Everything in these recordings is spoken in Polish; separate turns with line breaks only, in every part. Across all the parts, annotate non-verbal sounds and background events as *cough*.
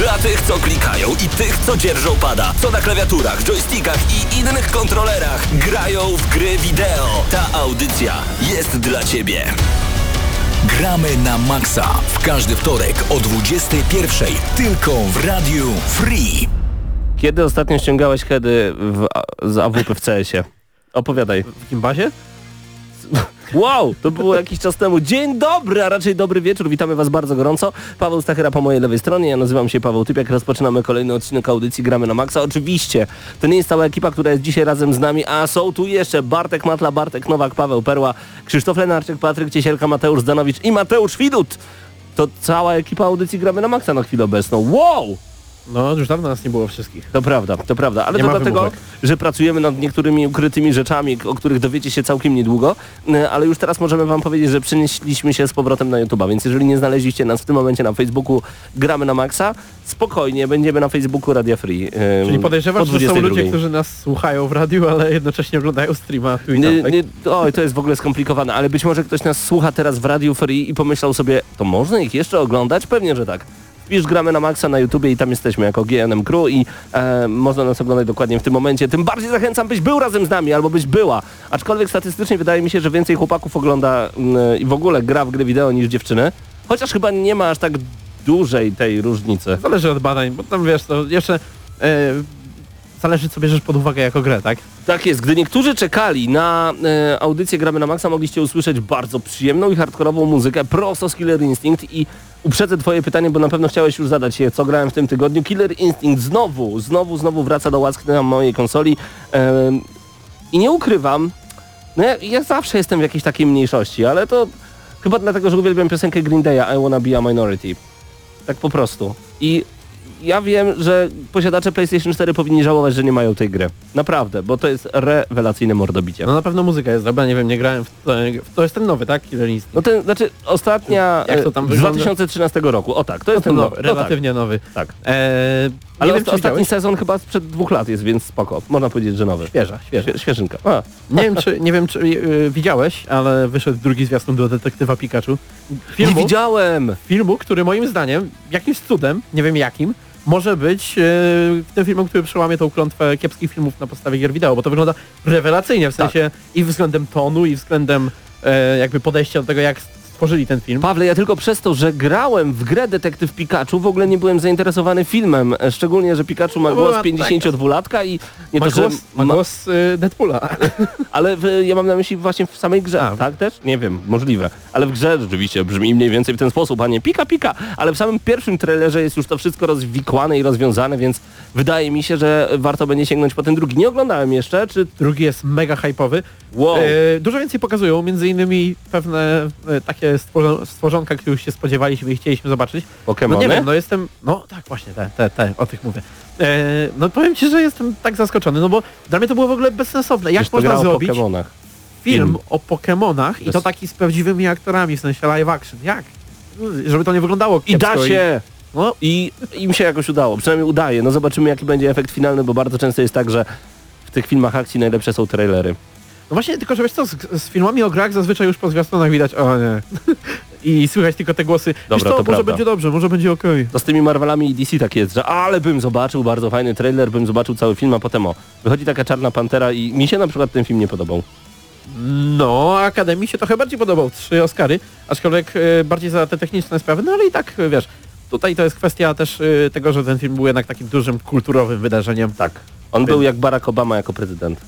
Dla tych, co klikają i tych, co dzierżą pada, co na klawiaturach, joystickach i innych kontrolerach grają w gry wideo. Ta audycja jest dla Ciebie.
Gramy na maksa w każdy wtorek o 21.00 tylko w Radiu Free.
Kiedy ostatnio ściągałeś heady w, z AWP w CS-ie? Opowiadaj.
W Gimbazie?
Wow, to było jakiś czas temu. Dzień dobry, a raczej dobry wieczór. Witamy Was bardzo gorąco. Paweł Stachyra po mojej lewej stronie. Ja nazywam się Paweł Typiak. Rozpoczynamy kolejny odcinek audycji Gramy na Maxa. Oczywiście, to nie jest cała ekipa, która jest dzisiaj razem z nami, a są tu jeszcze Bartek Matla, Bartek Nowak, Paweł Perła, Krzysztof Lenarczyk, Patryk Ciesielka, Mateusz Zdanowicz i Mateusz Widut. To cała ekipa audycji Gramy na Maxa na chwilę obecną. Wow!
No, już dawno nas nie było wszystkich.
To prawda, to prawda, ale
Nie
to dlatego,
wymówek.
że pracujemy nad niektórymi ukrytymi rzeczami, o których dowiecie się całkiem niedługo, y, ale już teraz możemy wam powiedzieć, że przenieśliśmy się z powrotem na YouTube'a, więc jeżeli nie znaleźliście nas w tym momencie na Facebooku Gramy na Maxa, spokojnie, będziemy na Facebooku Radia Free. y,
Czyli
po
podejrzewasz, że są
22.
ludzie, którzy nas słuchają w radiu, ale jednocześnie oglądają streama tu i tam,
Nie,
tak?
nie, oj, to jest w ogóle skomplikowane, ale być może ktoś nas słucha teraz w Radiu Free i pomyślał sobie, to można ich jeszcze oglądać? Pewnie, że tak. Wpisz gramy na Maxa na YouTubie i tam jesteśmy jako GNM Crew i e, można nas oglądać dokładnie w tym momencie. Tym bardziej zachęcam, byś był razem z nami albo byś była. Aczkolwiek statystycznie wydaje mi się, że więcej chłopaków ogląda i w ogóle gra w gry wideo niż dziewczyny. Chociaż chyba nie ma aż tak dużej tej różnicy.
Zależy od badań, bo tam wiesz, to jeszcze e, zależy co bierzesz pod uwagę jako grę, tak?
Tak jest, gdy niektórzy czekali na e, audycję Gramy na Maxa, mogliście usłyszeć bardzo przyjemną i hardkorową muzykę prosto z Killer Instinct i uprzedzę twoje pytanie, bo na pewno chciałeś już zadać je, co grałem w tym tygodniu. Killer Instinct znowu, znowu, znowu wraca do łask na mojej konsoli Em, i nie ukrywam, no ja, ja zawsze jestem w jakiejś takiej mniejszości, ale to chyba dlatego, że uwielbiam piosenkę Green Day'a I Wanna Be a Minority. Tak po prostu. I ja wiem, że posiadacze PlayStation 4 powinni żałować, że nie mają tej gry. Naprawdę, bo to jest rewelacyjne mordobicie.
No na pewno muzyka jest dobra, nie wiem, nie grałem w to, to jest ten nowy, tak? Killer Instinct.
No ten, znaczy ostatnia
Jak to tam
e, z
wygląda?
2013 roku. O tak, to
No
jest
to
ten
nowy,
nowy. No
relatywnie nowy.
tak, tak.
E,
Ale
nie wiem,
ostatni
widziałeś?
sezon chyba sprzed dwóch lat jest, więc spoko. Można powiedzieć, że nowy.
Świeża, świeża.
Świe- Świeżynka. A,
Nie wiem, czy, nie wiem, czy y, widziałeś, ale wyszedł drugi zwiastun do Detektywa Pikachu.
nie
Filmu,
widziałem!
filmu, który moim zdaniem, jakimś cudem, nie wiem jakim, może być e, tym filmem, który przełamie tą klątwę kiepskich filmów na podstawie gier wideo, bo to wygląda rewelacyjnie, w sensie i względem tonu, i względem e, jakby podejścia do tego, jak stworzyli ten film.
Pawle, ja tylko przez to, że grałem w grę Detektyw Pikachu, w ogóle nie byłem zainteresowany filmem. E, Szczególnie, że Pikachu ma
No,
głos
była
52-latka i nie
ma
to, że...
głos, ma głos e, Deadpoola. *laughs*
Ale w, ja mam na myśli właśnie w samej grze,
A.
tak też? Nie wiem, możliwe. Ale w grze rzeczywiście brzmi mniej więcej w ten sposób, a nie pika pika. Ale w samym pierwszym trailerze jest już to wszystko rozwikłane i rozwiązane, więc wydaje mi się, że warto będzie sięgnąć po ten drugi. Nie oglądałem jeszcze, czy...
Drugi jest mega hype'owy.
Wow.
E, dużo więcej pokazują, między innymi pewne e, takie stworzo- stworzonka, których się spodziewaliśmy i chcieliśmy zobaczyć.
Pokemony?
No nie wiem, no jestem, no tak właśnie, te, te, te o tych mówię. E, no powiem Ci, że jestem tak zaskoczony, no bo dla mnie to było w ogóle bezsensowne. Jak
Przecież
można zrobić film,
film.
o Pokemonach i
Bez-
to taki z prawdziwymi aktorami, w sensie live action? Jak? Żeby to nie wyglądało
I da
kiepsko
się!
no,
I im się jakoś udało, przynajmniej udaje. No zobaczymy jaki będzie efekt finalny, bo bardzo często jest tak, że w tych filmach akcji najlepsze są trailery.
No właśnie, tylko że wiesz co, z, z filmami o grach zazwyczaj już po zwiastunach widać, o nie. *laughs* I słychać tylko te głosy,
Dobra,
wiesz co,
to
może
prawda.
będzie dobrze, może będzie okej.
To z tymi Marvelami i DC tak jest, że ale bym zobaczył bardzo fajny trailer, bym zobaczył cały film, a potem o, wychodzi taka Czarna Pantera i mi się na przykład ten film nie podobał.
No, Akademii się trochę bardziej podobał, trzy Oscary, aczkolwiek e, bardziej za te techniczne sprawy, no ale i tak, e, wiesz, tutaj to jest kwestia też e, tego, że ten film był jednak takim dużym kulturowym wydarzeniem.
Tak. On był jak Barack Obama jako prezydent.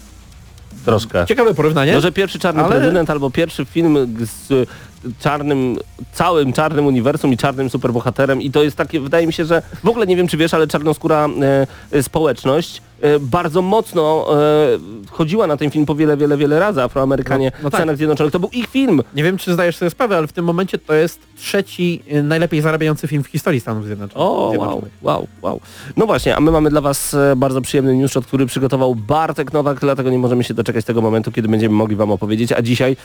Troszkę.
Ciekawe porównanie.
No, że pierwszy czarny
Ale-
prezydent albo pierwszy film z czarnym, całym czarnym uniwersum i czarnym superbohaterem i to jest takie, wydaje mi się, że w ogóle nie wiem czy wiesz, ale czarnoskóra e, społeczność e, bardzo mocno e, chodziła na ten film po wiele, wiele, wiele razy Afroamerykanie
No- no
w
tak.
Stanach Zjednoczonych. To był ich film.
Nie wiem, czy zdajesz sobie sprawę, ale w tym momencie to jest trzeci y, najlepiej zarabiający film w historii Stanów Zjednoczonych.
O, wow, wow, wow. No właśnie, a my mamy dla Was e, bardzo przyjemny newsshot, który przygotował Bartek Nowak, dlatego nie możemy się doczekać tego momentu, kiedy będziemy mogli Wam opowiedzieć, a dzisiaj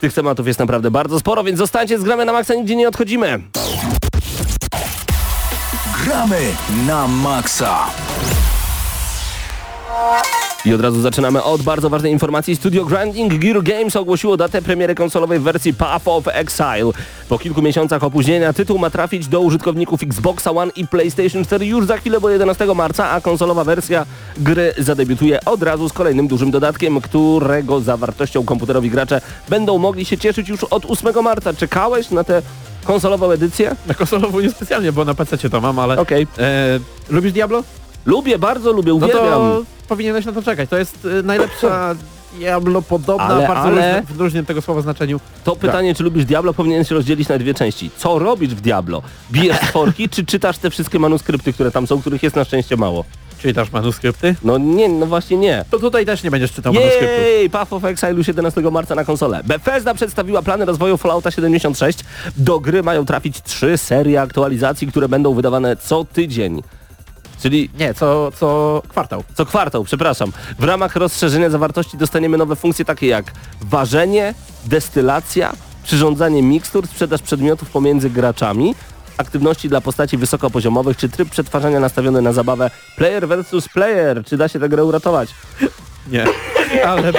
tych tematów jest naprawdę bardzo sporo, więc zostańcie z Gramy na Maxa, nigdzie nie odchodzimy.
Gramy na maksa.
I od razu zaczynamy od bardzo ważnej informacji. Studio Grinding Gear Games ogłosiło datę premiery konsolowej w wersji Path of Exile. Po kilku miesiącach opóźnienia tytuł ma trafić do użytkowników Xboxa One i PlayStation 4 już za chwilę, bo 11 marca, a konsolowa wersja gry zadebiutuje od razu z kolejnym dużym dodatkiem, którego zawartością komputerowi gracze będą mogli się cieszyć już od 8 marca. Czekałeś na tę konsolową edycję?
Na konsolową niespecjalnie, bo na PC to mam, ale...
Okej.
E, lubisz Diablo?
Lubię, bardzo lubię,
No
uwielbiam.
to powinieneś na to czekać. To jest y, najlepsza *laughs* Diablo podobna,
Ale-
bardzo
ale-
różne, w różnym tego słowa znaczeniu.
To pytanie, czy lubisz Diablo, powinien się rozdzielić na dwie części. Co robisz w Diablo? Bijesz *laughs* stworki, czy czytasz te wszystkie manuskrypty, które tam są, których jest na szczęście mało?
Czytasz manuskrypty?
No nie, no właśnie nie.
To tutaj też nie będziesz czytał manuskryptów.
Jej, Path of Exile już 11 marca na konsolę. Bethesda przedstawiła plany rozwoju Fallouta 76. Do gry mają trafić trzy serie aktualizacji, które będą wydawane co tydzień. Czyli
Nie, co, co kwartał.
co kwartał, przepraszam. W ramach rozszerzenia zawartości dostaniemy nowe funkcje takie jak ważenie, destylacja, przyrządzanie mikstur, sprzedaż przedmiotów pomiędzy graczami, aktywności dla postaci wysokopoziomowych, czy tryb przetwarzania nastawiony na zabawę player versus player. Czy da się tę grę uratować?
Nie. *laughs* Ale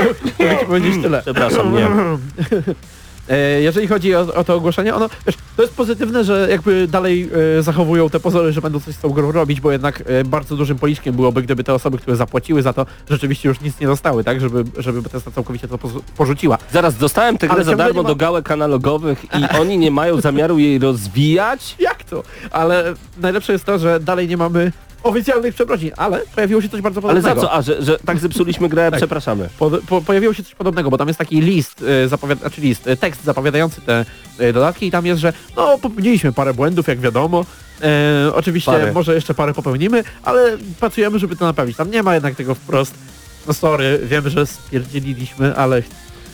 powiedzieć tyle.
Przepraszam, nie. *laughs*
E, Jeżeli chodzi o, o to ogłoszenie, ono, wiesz, to jest pozytywne, że jakby dalej e, zachowują te pozory, że będą coś z tą grą robić, bo jednak e, bardzo dużym policzkiem byłoby, gdyby te osoby, które zapłaciły za to, rzeczywiście już nic nie dostały, tak, żeby, żeby Bethesda całkowicie to porzuciła.
Zaraz dostałem tę grę za darmo
ma-
do gałek analogowych i *laughs* oni nie mają zamiaru jej rozwijać?
Jak to? Ale najlepsze jest to, że dalej nie mamy oficjalnych przeprosin, ale pojawiło się coś bardzo
Ale
podobnego.
za co? A, że, że tak zepsuliśmy grę,
Tak.
przepraszamy.
Po, po, pojawiło się coś podobnego, bo tam jest taki list, e, zapowiada, znaczy list, e, tekst zapowiadający te e, dodatki i tam jest, że no popełniliśmy parę błędów, jak wiadomo. E, oczywiście
Parę.
może jeszcze parę popełnimy, ale pracujemy, żeby to naprawić. Tam nie ma jednak tego wprost. No sorry, wiem, że stwierdziliśmy, ale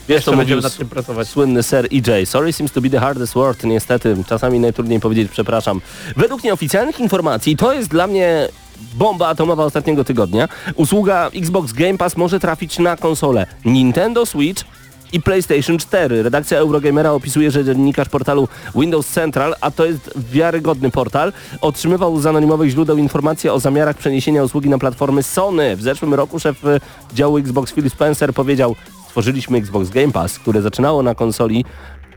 Wiesz, co
będziemy nad tym pracować.
słynny Sir EJ. Sorry seems to be the hardest word. Niestety, czasami najtrudniej powiedzieć przepraszam. Według nieoficjalnych informacji to jest dla mnie bomba atomowa ostatniego tygodnia. Usługa Xbox Game Pass może trafić na konsolę Nintendo Switch i PlayStation 4. Redakcja Eurogamera opisuje, że dziennikarz portalu Windows Central, a to jest wiarygodny portal, otrzymywał z anonimowych źródeł informacje o zamiarach przeniesienia usługi na platformy Sony. W zeszłym roku szef y, działu Xbox Phil Spencer powiedział, stworzyliśmy Xbox Game Pass, które zaczynało na konsoli,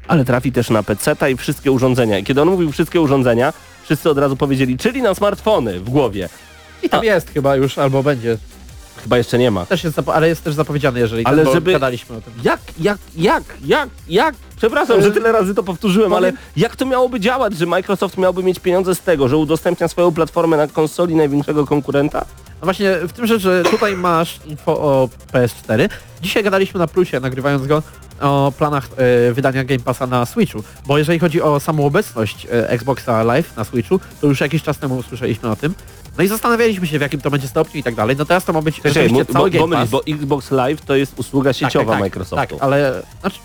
ale trafi też na PC i wszystkie urządzenia. I kiedy on mówił wszystkie urządzenia, wszyscy od razu powiedzieli, czyli na smartfony w głowie.
I tam jest chyba już, albo będzie.
Chyba jeszcze nie ma.
Też jest, ale jest też zapowiedziany, jeżeli
Ale
bo
żeby-
gadaliśmy o tym.
Jak, jak, jak, jak, jak? Przepraszam, że tyle razy to powtórzyłem, ale jak to miałoby działać, że Microsoft miałby mieć pieniądze z tego, że udostępnia swoją platformę na konsoli największego konkurenta?
No właśnie w tym rzecz, że tutaj masz info o PS4. Dzisiaj gadaliśmy na plusie, nagrywając go, o planach e, wydania Game Passa na Switchu, bo jeżeli chodzi o samą obecność e, Xboxa Live na Switchu, to już jakiś czas temu usłyszeliśmy o tym. No i zastanawialiśmy się w jakim to będzie stopniu i tak dalej. No teraz to ma być
Czekaj,
rzeczywiście
bo,
cały
bo,
Game Pass.
bo Xbox Live to jest usługa sieciowa
tak, tak,
Microsoftu.
Tak, ale znaczy,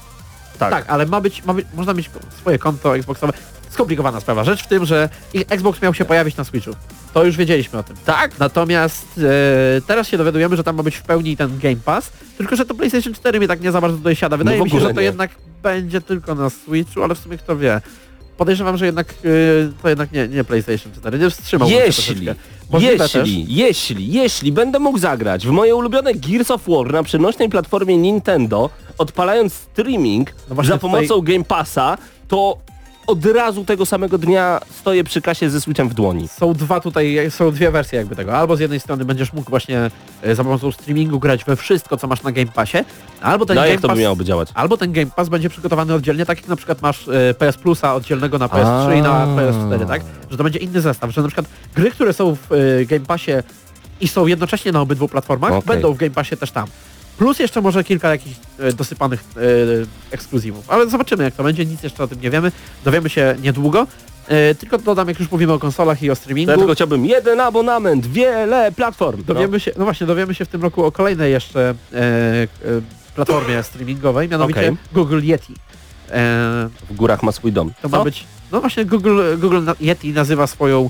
Tak.
tak. ale ma być, ma być, można mieć swoje konto Xboxowe. Skomplikowana sprawa. Rzecz w tym, że Xbox miał się pojawić na Switchu. To już wiedzieliśmy o tym.
Tak?
Natomiast e, teraz się dowiadujemy, że tam ma być w pełni ten Game Pass, tylko że to PlayStation 4 mnie tak nie za bardzo tutaj siada. Wydaje
No
mi się, że to
nie.
jednak będzie tylko na Switchu, ale w sumie kto wie. Podejrzewam, że jednak e, to jednak nie, nie PlayStation 4. Nie wstrzymałbym się
Jeśli, jeśli, jeśli, jeśli będę mógł zagrać w moje ulubione Gears of War na przenośnej platformie Nintendo, odpalając streaming
No
za
tutaj-
pomocą Game Passa, to od razu tego samego dnia stoję przy kasie ze Switchem w dłoni.
Są dwa tutaj, są dwie wersje jakby tego. Albo z jednej strony będziesz mógł właśnie e, za pomocą streamingu grać we wszystko, co masz na Game Passie, albo ten
No
Game
jak to by
Pass...
miałoby działać?
Albo ten Game Pass będzie przygotowany oddzielnie, tak jak na przykład masz e, PS Plusa oddzielnego na PS3 i na
A.
PS4, tak? Że to będzie inny zestaw, że na przykład gry, które są w e, Game Passie i są jednocześnie na obydwu platformach, będą w Game Passie też tam. Plus jeszcze może kilka jakichś e, dosypanych e, ekskluzywów. Ale zobaczymy jak to będzie, nic jeszcze o tym nie wiemy. Dowiemy się niedługo. E, tylko dodam, jak już mówimy o konsolach i o streamingu.
Ja tylko chciałbym jeden abonament, wiele platform.
Dowiemy się, no właśnie, dowiemy się w tym roku o kolejnej jeszcze platformie streamingowej, mianowicie
Okej.
Google Yeti.
No, w górach ma swój dom.
to
Co?
ma być, no właśnie Google, Google Yeti nazywa swoją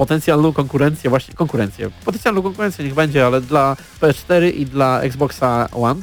potencjalną konkurencję, właśnie konkurencję, potencjalną konkurencję niech będzie, ale dla PS4 i dla Xboxa One.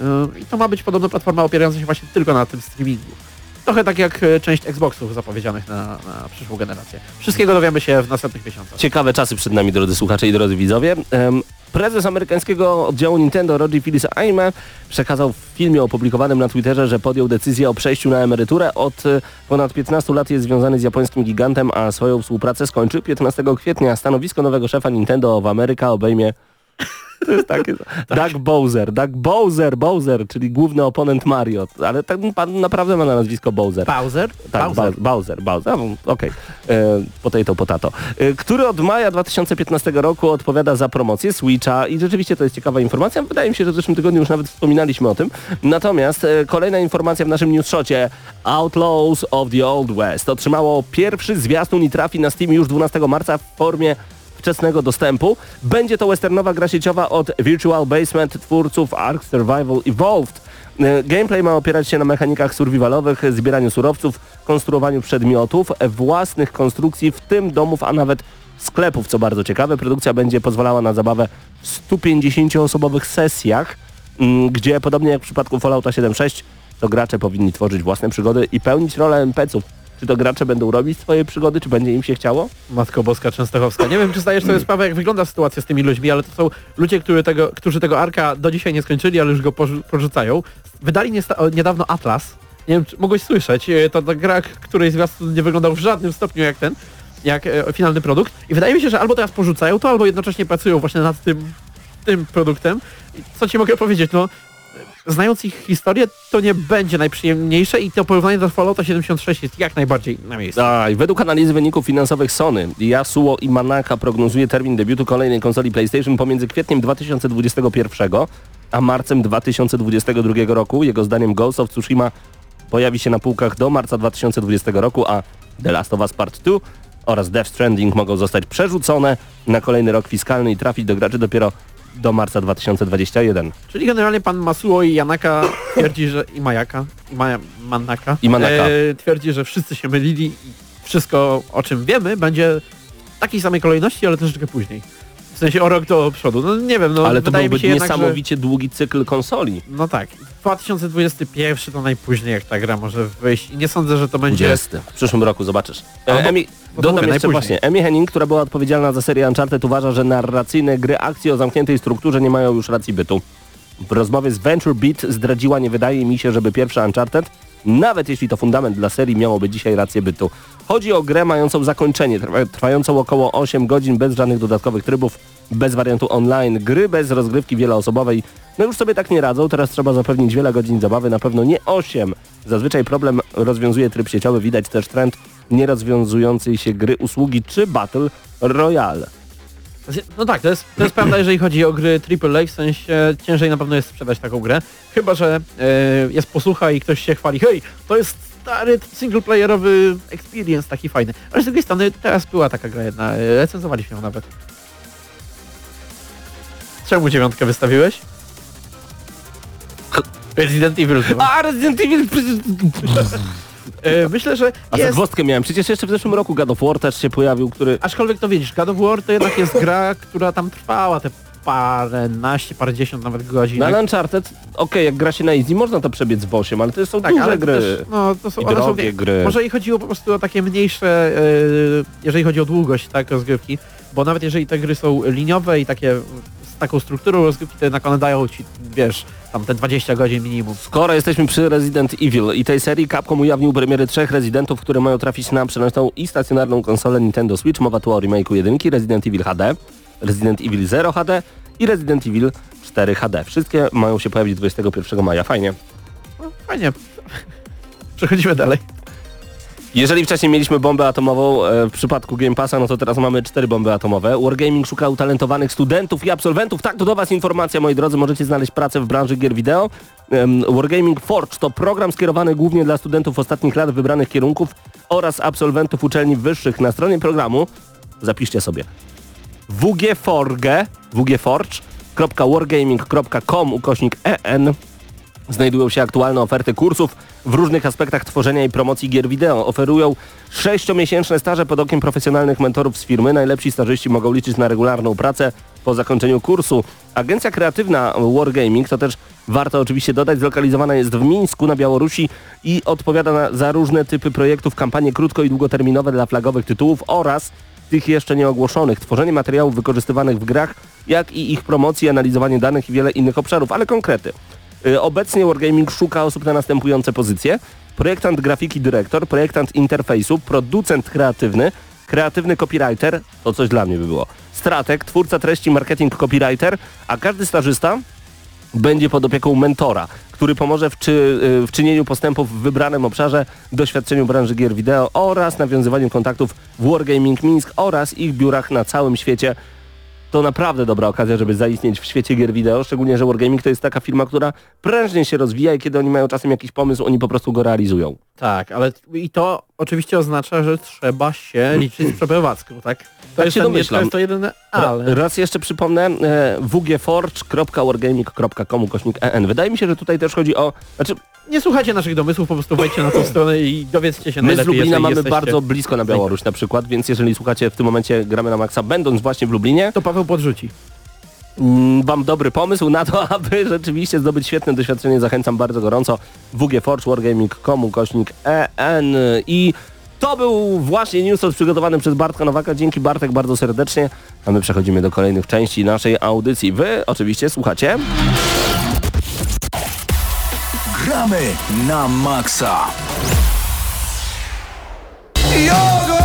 E, I to ma być podobno platforma opierająca się właśnie tylko na tym streamingu. Trochę tak jak e, część Xboxów zapowiedzianych na, na przyszłą generację. Wszystkiego dowiemy się w następnych miesiącach.
Ciekawe czasy przed nami, drodzy słuchacze i drodzy widzowie. Em, Prezes amerykańskiego oddziału Nintendo, Roger Phillips Aime, przekazał w filmie opublikowanym na Twitterze, że podjął decyzję o przejściu na emeryturę. Od e, ponad 15 lat jest związany z japońskim gigantem, a swoją współpracę skończy 15 kwietnia. Stanowisko nowego szefa Nintendo w Ameryka obejmie to jest takie... *laughs* Doug Bowser, Doug Bowser, Bowser, czyli główny oponent Mario. Ale ten pan naprawdę ma na nazwisko Bowser.
Bowser?
Tak,
Bowser.
Bowser, Bowser, Okej. E, Potato, potato. E, Który od maja 2015 roku odpowiada za promocję Switcha i rzeczywiście to jest ciekawa informacja. Wydaje mi się, że w zeszłym tygodniu już nawet wspominaliśmy o tym. Natomiast e, kolejna informacja w naszym newsshocie. Outlaws of the Old West otrzymało pierwszy zwiastun i trafi na Steam już 12 marca w formie wczesnego dostępu. Będzie to westernowa gra sieciowa od Virtual Basement twórców Ark Survival Evolved. E, Gameplay ma opierać się na mechanikach survivalowych, zbieraniu surowców, konstruowaniu przedmiotów, e, własnych konstrukcji, w tym domów, a nawet sklepów, co bardzo ciekawe. Produkcja będzie pozwalała na zabawę w 150-osobowych sesjach, mm, gdzie podobnie jak w przypadku Fallouta 7.6, to gracze powinni tworzyć własne przygody i pełnić rolę NPC-ów. Czy to gracze będą robić swoje przygody, czy będzie im się chciało?
Matko Boska Częstochowska. Nie wiem, czy zdajesz sobie sprawę, jak wygląda sytuacja z tymi ludźmi, ale to są ludzie, którzy tego, którzy tego Arka do dzisiaj nie skończyli, ale już go porzu- porzucają. Wydali niedawno Atlas. Nie wiem, czy mogłeś słyszeć. E, To, to gra, której zwiastun nie wyglądał w żadnym stopniu jak ten, jak e, finalny produkt. I wydaje mi się, że albo teraz porzucają to, albo jednocześnie pracują właśnie nad tym, tym produktem. I co ci mogę powiedzieć? No, znając ich historię, to nie będzie najprzyjemniejsze i to porównanie do Fallouta 76 jest jak najbardziej na miejscu.
Według analizy wyników finansowych Sony, Yasuo i Manaka prognozuje termin debiutu kolejnej konsoli PlayStation pomiędzy kwietniem 2021 a marcem 2022 roku. Jego zdaniem Ghost of Tsushima pojawi się na półkach do marca 2020 roku, a The Last of Us Part 2 oraz Death Stranding mogą zostać przerzucone na kolejny rok fiskalny i trafić do graczy dopiero do marca 2021.
Czyli generalnie pan Masuo i Janaka *coughs* twierdzi, że i Majaka, i Maja, Manaka,
I Manaka.
E, twierdzi, że wszyscy się mylili i wszystko o czym wiemy będzie w takiej samej kolejności, ale troszeczkę później. W sensie o rok do przodu. No nie wiem, no
Ale to byłby
się jednak, że...
niesamowicie długi cykl konsoli.
No tak. 2021 to najpóźniej jak ta gra może wyjść i nie sądzę, że to będzie...
20. W przyszłym roku zobaczysz. E, Emi, dodam
mówię,
jeszcze
najpóźniej.
właśnie. Emi Henning, która była odpowiedzialna za serię Uncharted uważa, że narracyjne gry akcji o zamkniętej strukturze nie mają już racji bytu. W rozmowie z Venture Beat zdradziła, nie wydaje mi się, żeby pierwszy Uncharted, nawet jeśli to fundament dla serii, miałoby dzisiaj rację bytu. Chodzi o grę mającą zakończenie, trwa- trwającą około 8 godzin bez żadnych dodatkowych trybów, bez wariantu online, gry bez rozgrywki wieloosobowej. No już sobie tak nie radzą, teraz trzeba zapewnić wiele godzin zabawy, na pewno nie 8. Zazwyczaj problem rozwiązuje tryb sieciowy, widać też trend nierozwiązującej się gry, usługi czy Battle Royale.
No tak, to jest, to jest prawda, jeżeli chodzi o gry AAA, w sensie ciężej na pewno jest sprzedać taką grę. Chyba, że e, jest posłucha i ktoś się chwali, hej, to jest stary singleplayerowy experience taki fajny. Ale z drugiej strony teraz była taka gra jedna, e, recenzowaliśmy ją nawet. Czemu dziewiątkę wystawiłeś? Resident Evil.
A Resident Evil!
E, myślę, że
A
jest...
zagwozdkę miałem. Przecież jeszcze w zeszłym roku God of War też się pojawił, który...
Aczkolwiek to widzisz, God of War to jednak jest gra, która tam trwała te paręnaście, parędziesiąt nawet godzin.
No ale Uncharted, okej, jak gra się na easy, można to przebiec w 8, ale to są
Tak,
duże gry.
Też, no, to są,
I
one są
drogie gry.
Może i chodziło po prostu o takie mniejsze, e, jeżeli chodzi o długość tak, rozgrywki, bo nawet jeżeli te gry są liniowe i takie taką strukturą rozgrywki, to jednak one dają ci, wiesz, tam te 20 godzin minimum.
Skoro jesteśmy przy Resident Evil i tej serii, Capcom ujawnił premiery trzech Residentów, które mają trafić na przenośną i stacjonarną konsolę Nintendo Switch. Mowa tu o remake'u 1, Resident Evil HD, Resident Evil 0 HD i Resident Evil 4 HD. Wszystkie mają się pojawić 21 maja. Fajnie.
No, fajnie. *laughs* Przechodzimy dalej.
Jeżeli wcześniej mieliśmy bombę atomową e, w przypadku Game Passa, no to teraz mamy cztery bomby atomowe. Wargaming szuka utalentowanych studentów i absolwentów. Tak, to do Was informacja, moi drodzy. Możecie znaleźć pracę w branży gier wideo. Wargaming Forge to program skierowany głównie dla studentów ostatnich lat wybranych kierunków oraz absolwentów uczelni wyższych. Na stronie programu, zapiszcie sobie, wgforge, wgforge.wargaming.com ukośnik en Znajdują się aktualne oferty kursów w różnych aspektach tworzenia i promocji gier wideo. Oferują sześciomiesięczne staże pod okiem profesjonalnych mentorów z firmy. Najlepsi stażyści mogą liczyć na regularną pracę po zakończeniu kursu. Agencja kreatywna Wargaming, to też warto oczywiście dodać, zlokalizowana jest w Mińsku na Białorusi i odpowiada na, za różne typy projektów, kampanie krótko i długoterminowe dla flagowych tytułów oraz tych jeszcze nieogłoszonych, tworzenie materiałów wykorzystywanych w grach, jak i ich promocji, analizowanie danych i wiele innych obszarów, ale konkrety. Y, Obecnie Wargaming szuka osób na następujące pozycje. Projektant grafiki dyrektor, projektant interfejsu, producent kreatywny, kreatywny copywriter, to coś dla mnie by było, strateg, twórca treści, marketing copywriter, a każdy stażysta będzie pod opieką mentora, który pomoże w, czy, y, w czynieniu postępów w wybranym obszarze, doświadczeniu branży gier wideo oraz nawiązywaniu kontaktów w Wargaming Minsk oraz ich biurach na całym świecie. To naprawdę dobra okazja, żeby zaistnieć w świecie gier wideo, szczególnie, że Wargaming to jest taka firma, która prężnie się rozwija i kiedy oni mają czasem jakiś pomysł, oni po prostu go realizują.
Tak, ale i to oczywiście oznacza, że trzeba się liczyć z przeprowadzką, tak? To
Tak
jest,
się domyślam.
to jest to jedyne ale.
Ra- Raz jeszcze przypomnę, e, wgforge.wargaming.com kośnik en. Wydaje mi się, że tutaj też chodzi o... Znaczy,
Nie słuchajcie naszych domysłów, po prostu wejdźcie na tą *clears throat* stronę i dowiedzcie się
My z
najlepiej,
Lublina
jeżeli
mamy
jesteście.
bardzo blisko na Białoruś na przykład, więc jeżeli słuchacie w tym momencie gramy na maksa, będąc właśnie w Lublinie,
To Paweł podrzuci.
Mm, mam dobry pomysł na to, *laughs* aby rzeczywiście zdobyć świetne doświadczenie. Zachęcam bardzo gorąco. WG Forge, Wargaming.com, kośnik EN i to był właśnie newscast przygotowany przez Bartka Nowaka. Dzięki Bartek bardzo serdecznie. A my przechodzimy do kolejnych części naszej audycji. Wy oczywiście słuchacie.
Gramy na maksa.
Jag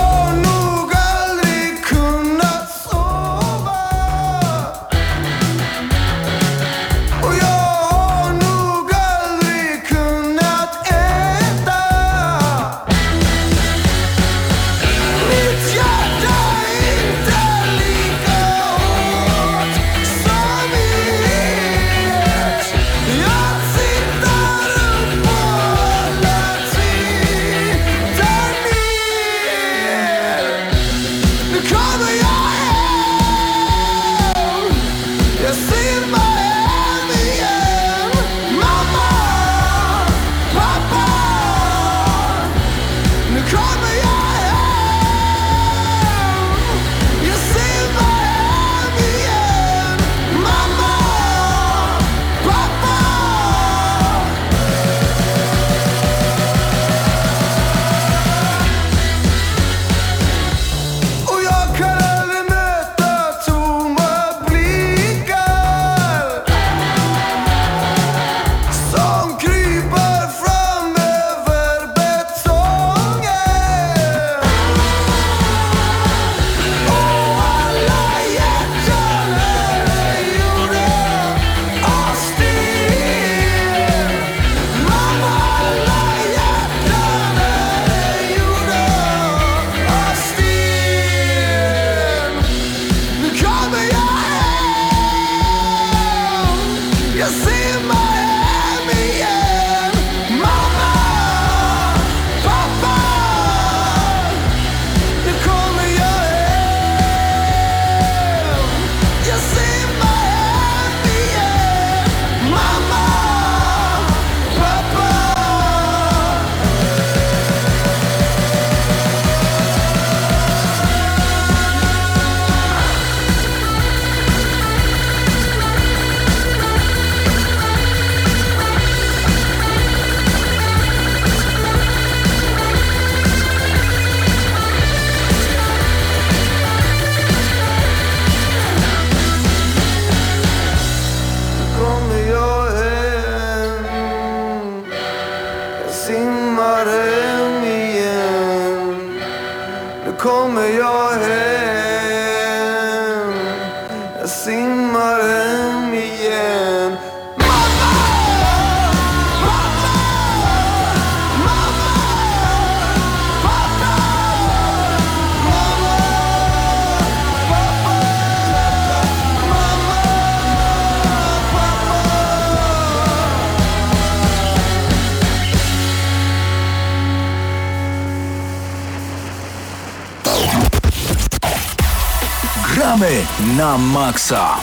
na maksa.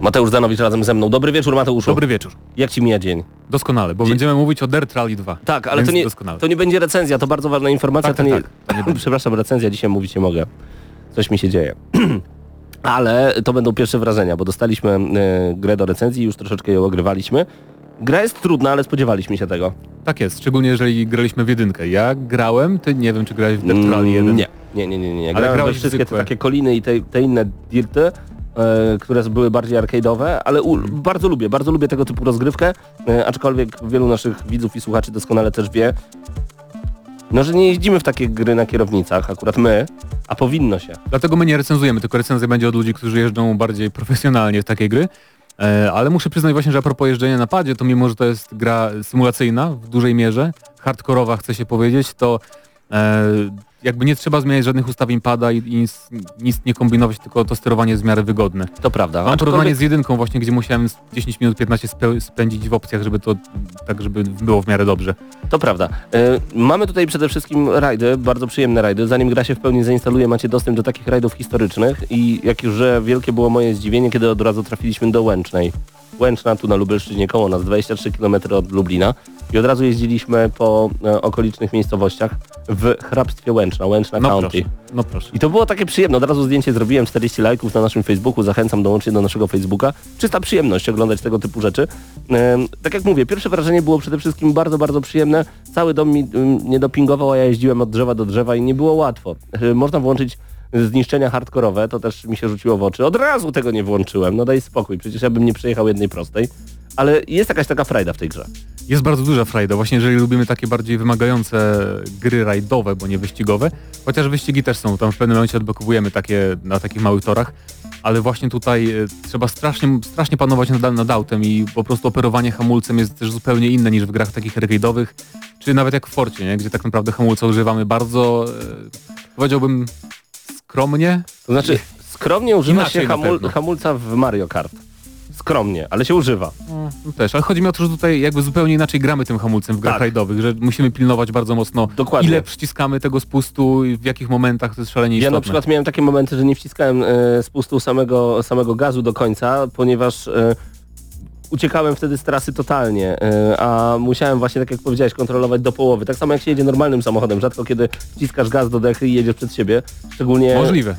Mateusz Zanowicz razem ze mną. Dobry wieczór Mateuszu.
Dobry wieczór.
Jak ci mija dzień?
Doskonale, bo
Dzie-
będziemy mówić o Dirt Rally 2.
Tak, ale to nie,
doskonale.
to nie będzie recenzja, to bardzo ważna informacja.
Tak,
to
tak,
nie,
tak, to nie. *laughs*
Przepraszam, recenzja dzisiaj mówić nie mogę. Coś mi się dzieje. *clears throat* ale to będą pierwsze wrażenia, bo dostaliśmy e, grę do recenzji, już troszeczkę ją ogrywaliśmy. Gra jest trudna, ale spodziewaliśmy się tego.
Tak jest, szczególnie jeżeli graliśmy w jedynkę. Ja grałem, ty nie wiem czy grałeś w Dirt Rally 1.
Mm, Nie, nie, nie, nie. nie.
Ale
Grałem we
grałeś
wszystkie te
zwykłe.
takie koliny i te, te inne dirty, e, które były bardziej arcade'owe, ale u, bardzo lubię, bardzo lubię tego typu rozgrywkę, e, aczkolwiek wielu naszych widzów i słuchaczy doskonale też wie, no, że nie jeździmy w takie gry na kierownicach, akurat my, a powinno się.
Dlatego my nie recenzujemy, tylko recenzja będzie od ludzi, którzy jeżdżą bardziej profesjonalnie w takie gry. E, ale muszę przyznać właśnie, że a propos jeżdżenia na padzie, to mimo, że to jest gra symulacyjna w dużej mierze, hardkorowa chce się powiedzieć, to jakby nie trzeba zmieniać żadnych ustawień pada i, i nic, nic nie kombinować, tylko to sterowanie jest w miarę wygodne.
To prawda.
Mam porównanie z jedynką właśnie, gdzie musiałem z 10 minut 15 spe- spędzić w opcjach, żeby to tak, żeby było w miarę dobrze.
To prawda. E, mamy tutaj przede wszystkim rajdy, bardzo przyjemne rajdy. Zanim gra się w pełni zainstaluje, macie dostęp do takich rajdów historycznych i jak już że wielkie było moje zdziwienie, kiedy od razu trafiliśmy do Łęcznej. Łęczna tu na Lubelszczyźnie koło nas, 23 km od Lublina i od razu jeździliśmy po e, okolicznych miejscowościach w hrabstwie Łęczna, Łęczna
No
County.
proszę, no proszę.
I to było takie przyjemne. Od razu zdjęcie zrobiłem, 40 lajków na naszym Facebooku. Zachęcam dołącznie do naszego Facebooka. Czysta przyjemność oglądać tego typu rzeczy. Ehm, tak jak mówię, pierwsze wrażenie było przede wszystkim bardzo, bardzo przyjemne. Cały dom mi nie dopingował, a ja jeździłem od drzewa do drzewa i nie było łatwo. E, Można włączyć zniszczenia hardkorowe, to też mi się rzuciło w oczy. Od razu tego nie włączyłem. No daj spokój, przecież ja bym nie przejechał jednej prostej. Ale jest jakaś taka frajda w tej grze.
Jest bardzo duża frajda, właśnie jeżeli lubimy takie bardziej wymagające gry rajdowe, bo nie wyścigowe, chociaż wyścigi też są, tam w pewnym momencie odblokowujemy takie na takich małych torach, ale właśnie tutaj e, trzeba strasznie, strasznie panować nad, nad autem i po prostu operowanie hamulcem jest też zupełnie inne niż w grach takich arcade'owych, czy nawet jak w Forcie, nie? gdzie tak naprawdę hamulca używamy bardzo, e, powiedziałbym skromnie,
To znaczy, skromnie używa się hamul hamulca w Mario Kart. Skromnie, ale się używa.
No też, ale chodzi mi o to, że tutaj jakby zupełnie inaczej gramy tym hamulcem w grach
Tak.
rajdowych, że musimy pilnować bardzo mocno,
Dokładnie.
ile przyciskamy tego spustu i w jakich momentach, to jest szalenie
Ja
istotne.
na przykład miałem takie momenty, że nie wciskałem e, spustu samego, samego gazu do końca, ponieważ e, uciekałem wtedy z trasy totalnie, e, a musiałem właśnie, tak jak powiedziałeś, kontrolować do połowy. Tak samo jak się jedzie normalnym samochodem, rzadko kiedy wciskasz gaz do dechy i jedziesz przed siebie, szczególnie...
Możliwe.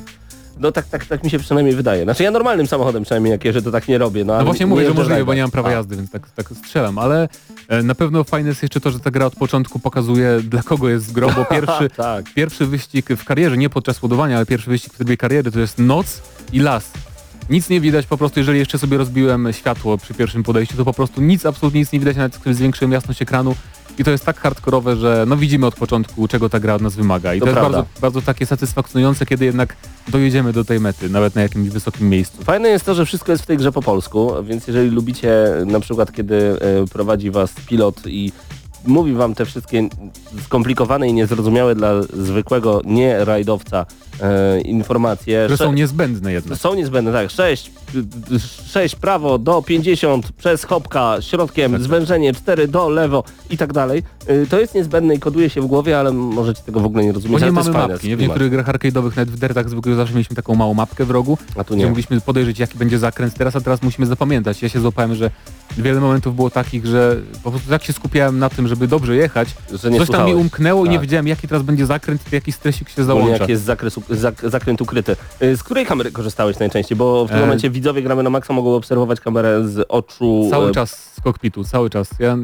No tak, tak, tak mi się przynajmniej wydaje. Znaczy ja normalnym samochodem przynajmniej jak jeżdżę, to tak nie robię. No,
No właśnie
nie
mówię, że możliwe, bo nie mam prawa
A,
jazdy, więc tak, tak strzelam, ale e, na pewno fajne jest jeszcze to, że ta gra od początku pokazuje *laughs* dla kogo jest gro, bo *laughs* pierwszy,
tak.
pierwszy wyścig w karierze, nie podczas ładowania, ale pierwszy wyścig w trybie kariery to jest noc i las. Nic nie widać, po prostu jeżeli jeszcze sobie rozbiłem światło przy pierwszym podejściu, to po prostu nic, absolutnie nic nie widać, nawet kiedy zwiększyłem jasność ekranu i to jest tak hardkorowe, że no widzimy od początku, czego ta gra od nas wymaga i
To
to, jest bardzo, bardzo takie satysfakcjonujące, kiedy jednak dojedziemy do tej mety, nawet na jakimś wysokim miejscu.
Fajne jest to, że wszystko jest w tej grze po polsku, więc jeżeli lubicie na przykład, kiedy e, prowadzi was pilot i mówi wam te wszystkie skomplikowane i niezrozumiałe dla zwykłego nie-rajdowca e, informacje, sze-
są niezbędne jednak.
są niezbędne, tak, 6, 6 prawo do 50 przez hopka środkiem,
Tak.
zwężenie 4 do lewo i tak dalej. Y, To jest niezbędne i koduje się w głowie, ale możecie tego w ogóle nie rozumieć.
Bo nie mamy mapki. Nie? W niektórych grach arcade'owych, nawet w dertach zwykłych zawsze mieliśmy taką małą mapkę w rogu,
A tu
gdzie
nie.
mogliśmy podejrzeć jaki będzie zakręt teraz, a teraz musimy zapamiętać. Ja się złapałem, że wiele momentów było takich, że po prostu tak się skupiałem na tym, żeby dobrze jechać,
Że nie
coś tam mi
słuchałeś.
umknęło i nie
Tak.
wiedziałem jaki teraz będzie zakręt i jaki stresik się załącza.
jak jest zakres, zak, zakręt ukryty. Y, Z której kamery korzystałeś najczęściej? Bo w tym
E,
momencie widzowie gramy na maksa mogą obserwować kamerę z oczu.
Cały
e,
czas z kokpitu, cały czas. Ja,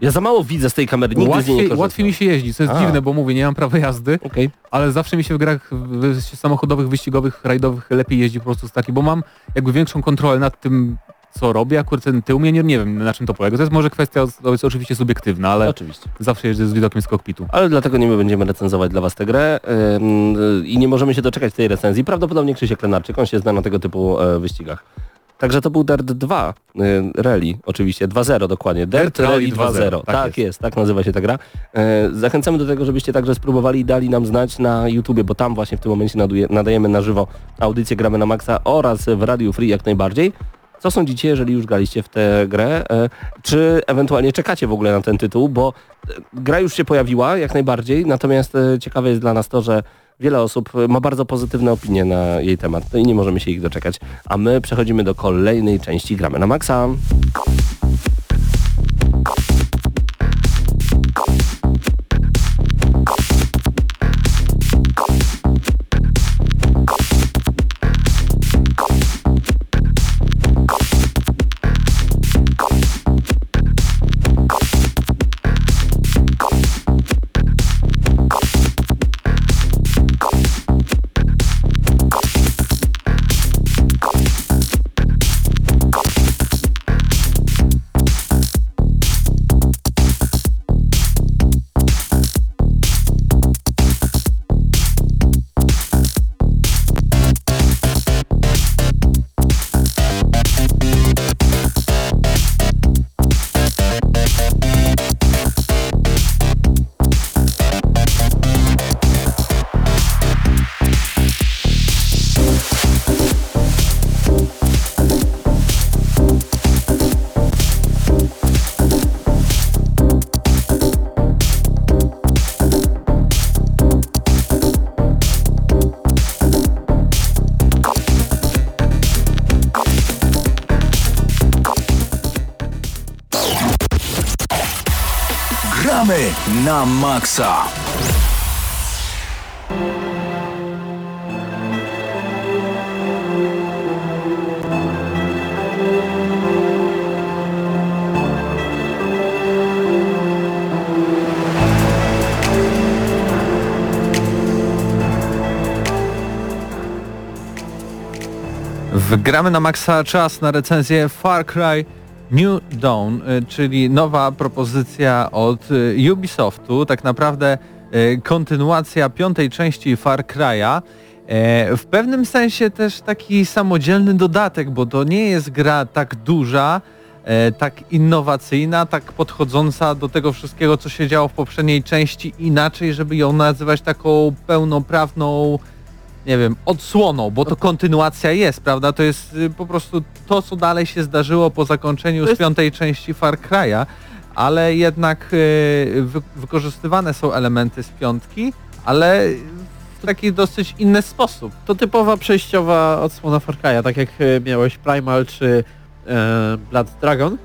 Ja za mało widzę z tej kamery, nigdy z niej nie
łatwiej, łatwiej mi się jeździ, co jest
A.
dziwne, bo mówię, nie mam prawa jazdy,
Okej.
ale zawsze mi się w grach w, samochodowych, wyścigowych, rajdowych lepiej jeździ po prostu z taki, bo mam jakby większą kontrolę nad tym, co robię, akurat ten tył mnie nie, nie wiem na czym to polega. To jest może kwestia jest oczywiście subiektywna, ale
Oczywiście.
zawsze jeżdżę z widokiem z kokpitu.
Ale dlatego nie my będziemy recenzować dla Was tę grę ym, y, i nie możemy się doczekać tej recenzji. Prawdopodobnie Krzysiek Lenarczyk, on się zna na tego typu e, wyścigach. Także to był Dirt 2 y, Rally, oczywiście, 2.0 dokładnie. Dirt,
Dirt
Rally 2.0. Tak,
tak
jest.
jest.
tak nazywa się ta gra. E, zachęcamy do tego, żebyście także spróbowali i dali nam znać na YouTubie, bo tam właśnie w tym momencie naduje, nadajemy na żywo audycję Gramy na Maxa oraz w Radio Free jak najbardziej. Co sądzicie, jeżeli już graliście w tę grę? E, Czy ewentualnie czekacie w ogóle na ten tytuł? Bo e, gra już się pojawiła jak najbardziej, natomiast e, ciekawe jest dla nas to, że wiele osób ma bardzo pozytywne opinie na jej temat no i nie możemy się ich doczekać. A my przechodzimy do kolejnej części Gramy na Maxa.
Maxa.
Wgramy na maksa czas na recenzję Far Cry New Dawn, y, czyli nowa propozycja od y, Ubisoftu, tak naprawdę y, kontynuacja piątej części Far Cry'a. E, W pewnym sensie też taki samodzielny dodatek, bo to nie jest gra tak duża, e, tak innowacyjna, tak podchodząca do tego wszystkiego, co się działo w poprzedniej części inaczej, żeby ją nazywać taką pełnoprawną nie wiem, odsłoną, bo to kontynuacja jest, prawda? To jest y, po prostu to, co dalej się zdarzyło po zakończeniu
To
z
jest-
piątej części Far Cry'a, ale jednak y, wy, wykorzystywane są elementy z piątki, ale w taki dosyć inny sposób.
To typowa przejściowa odsłona Far Cry'a, tak jak e, miałeś Primal czy e, Blood Dragon.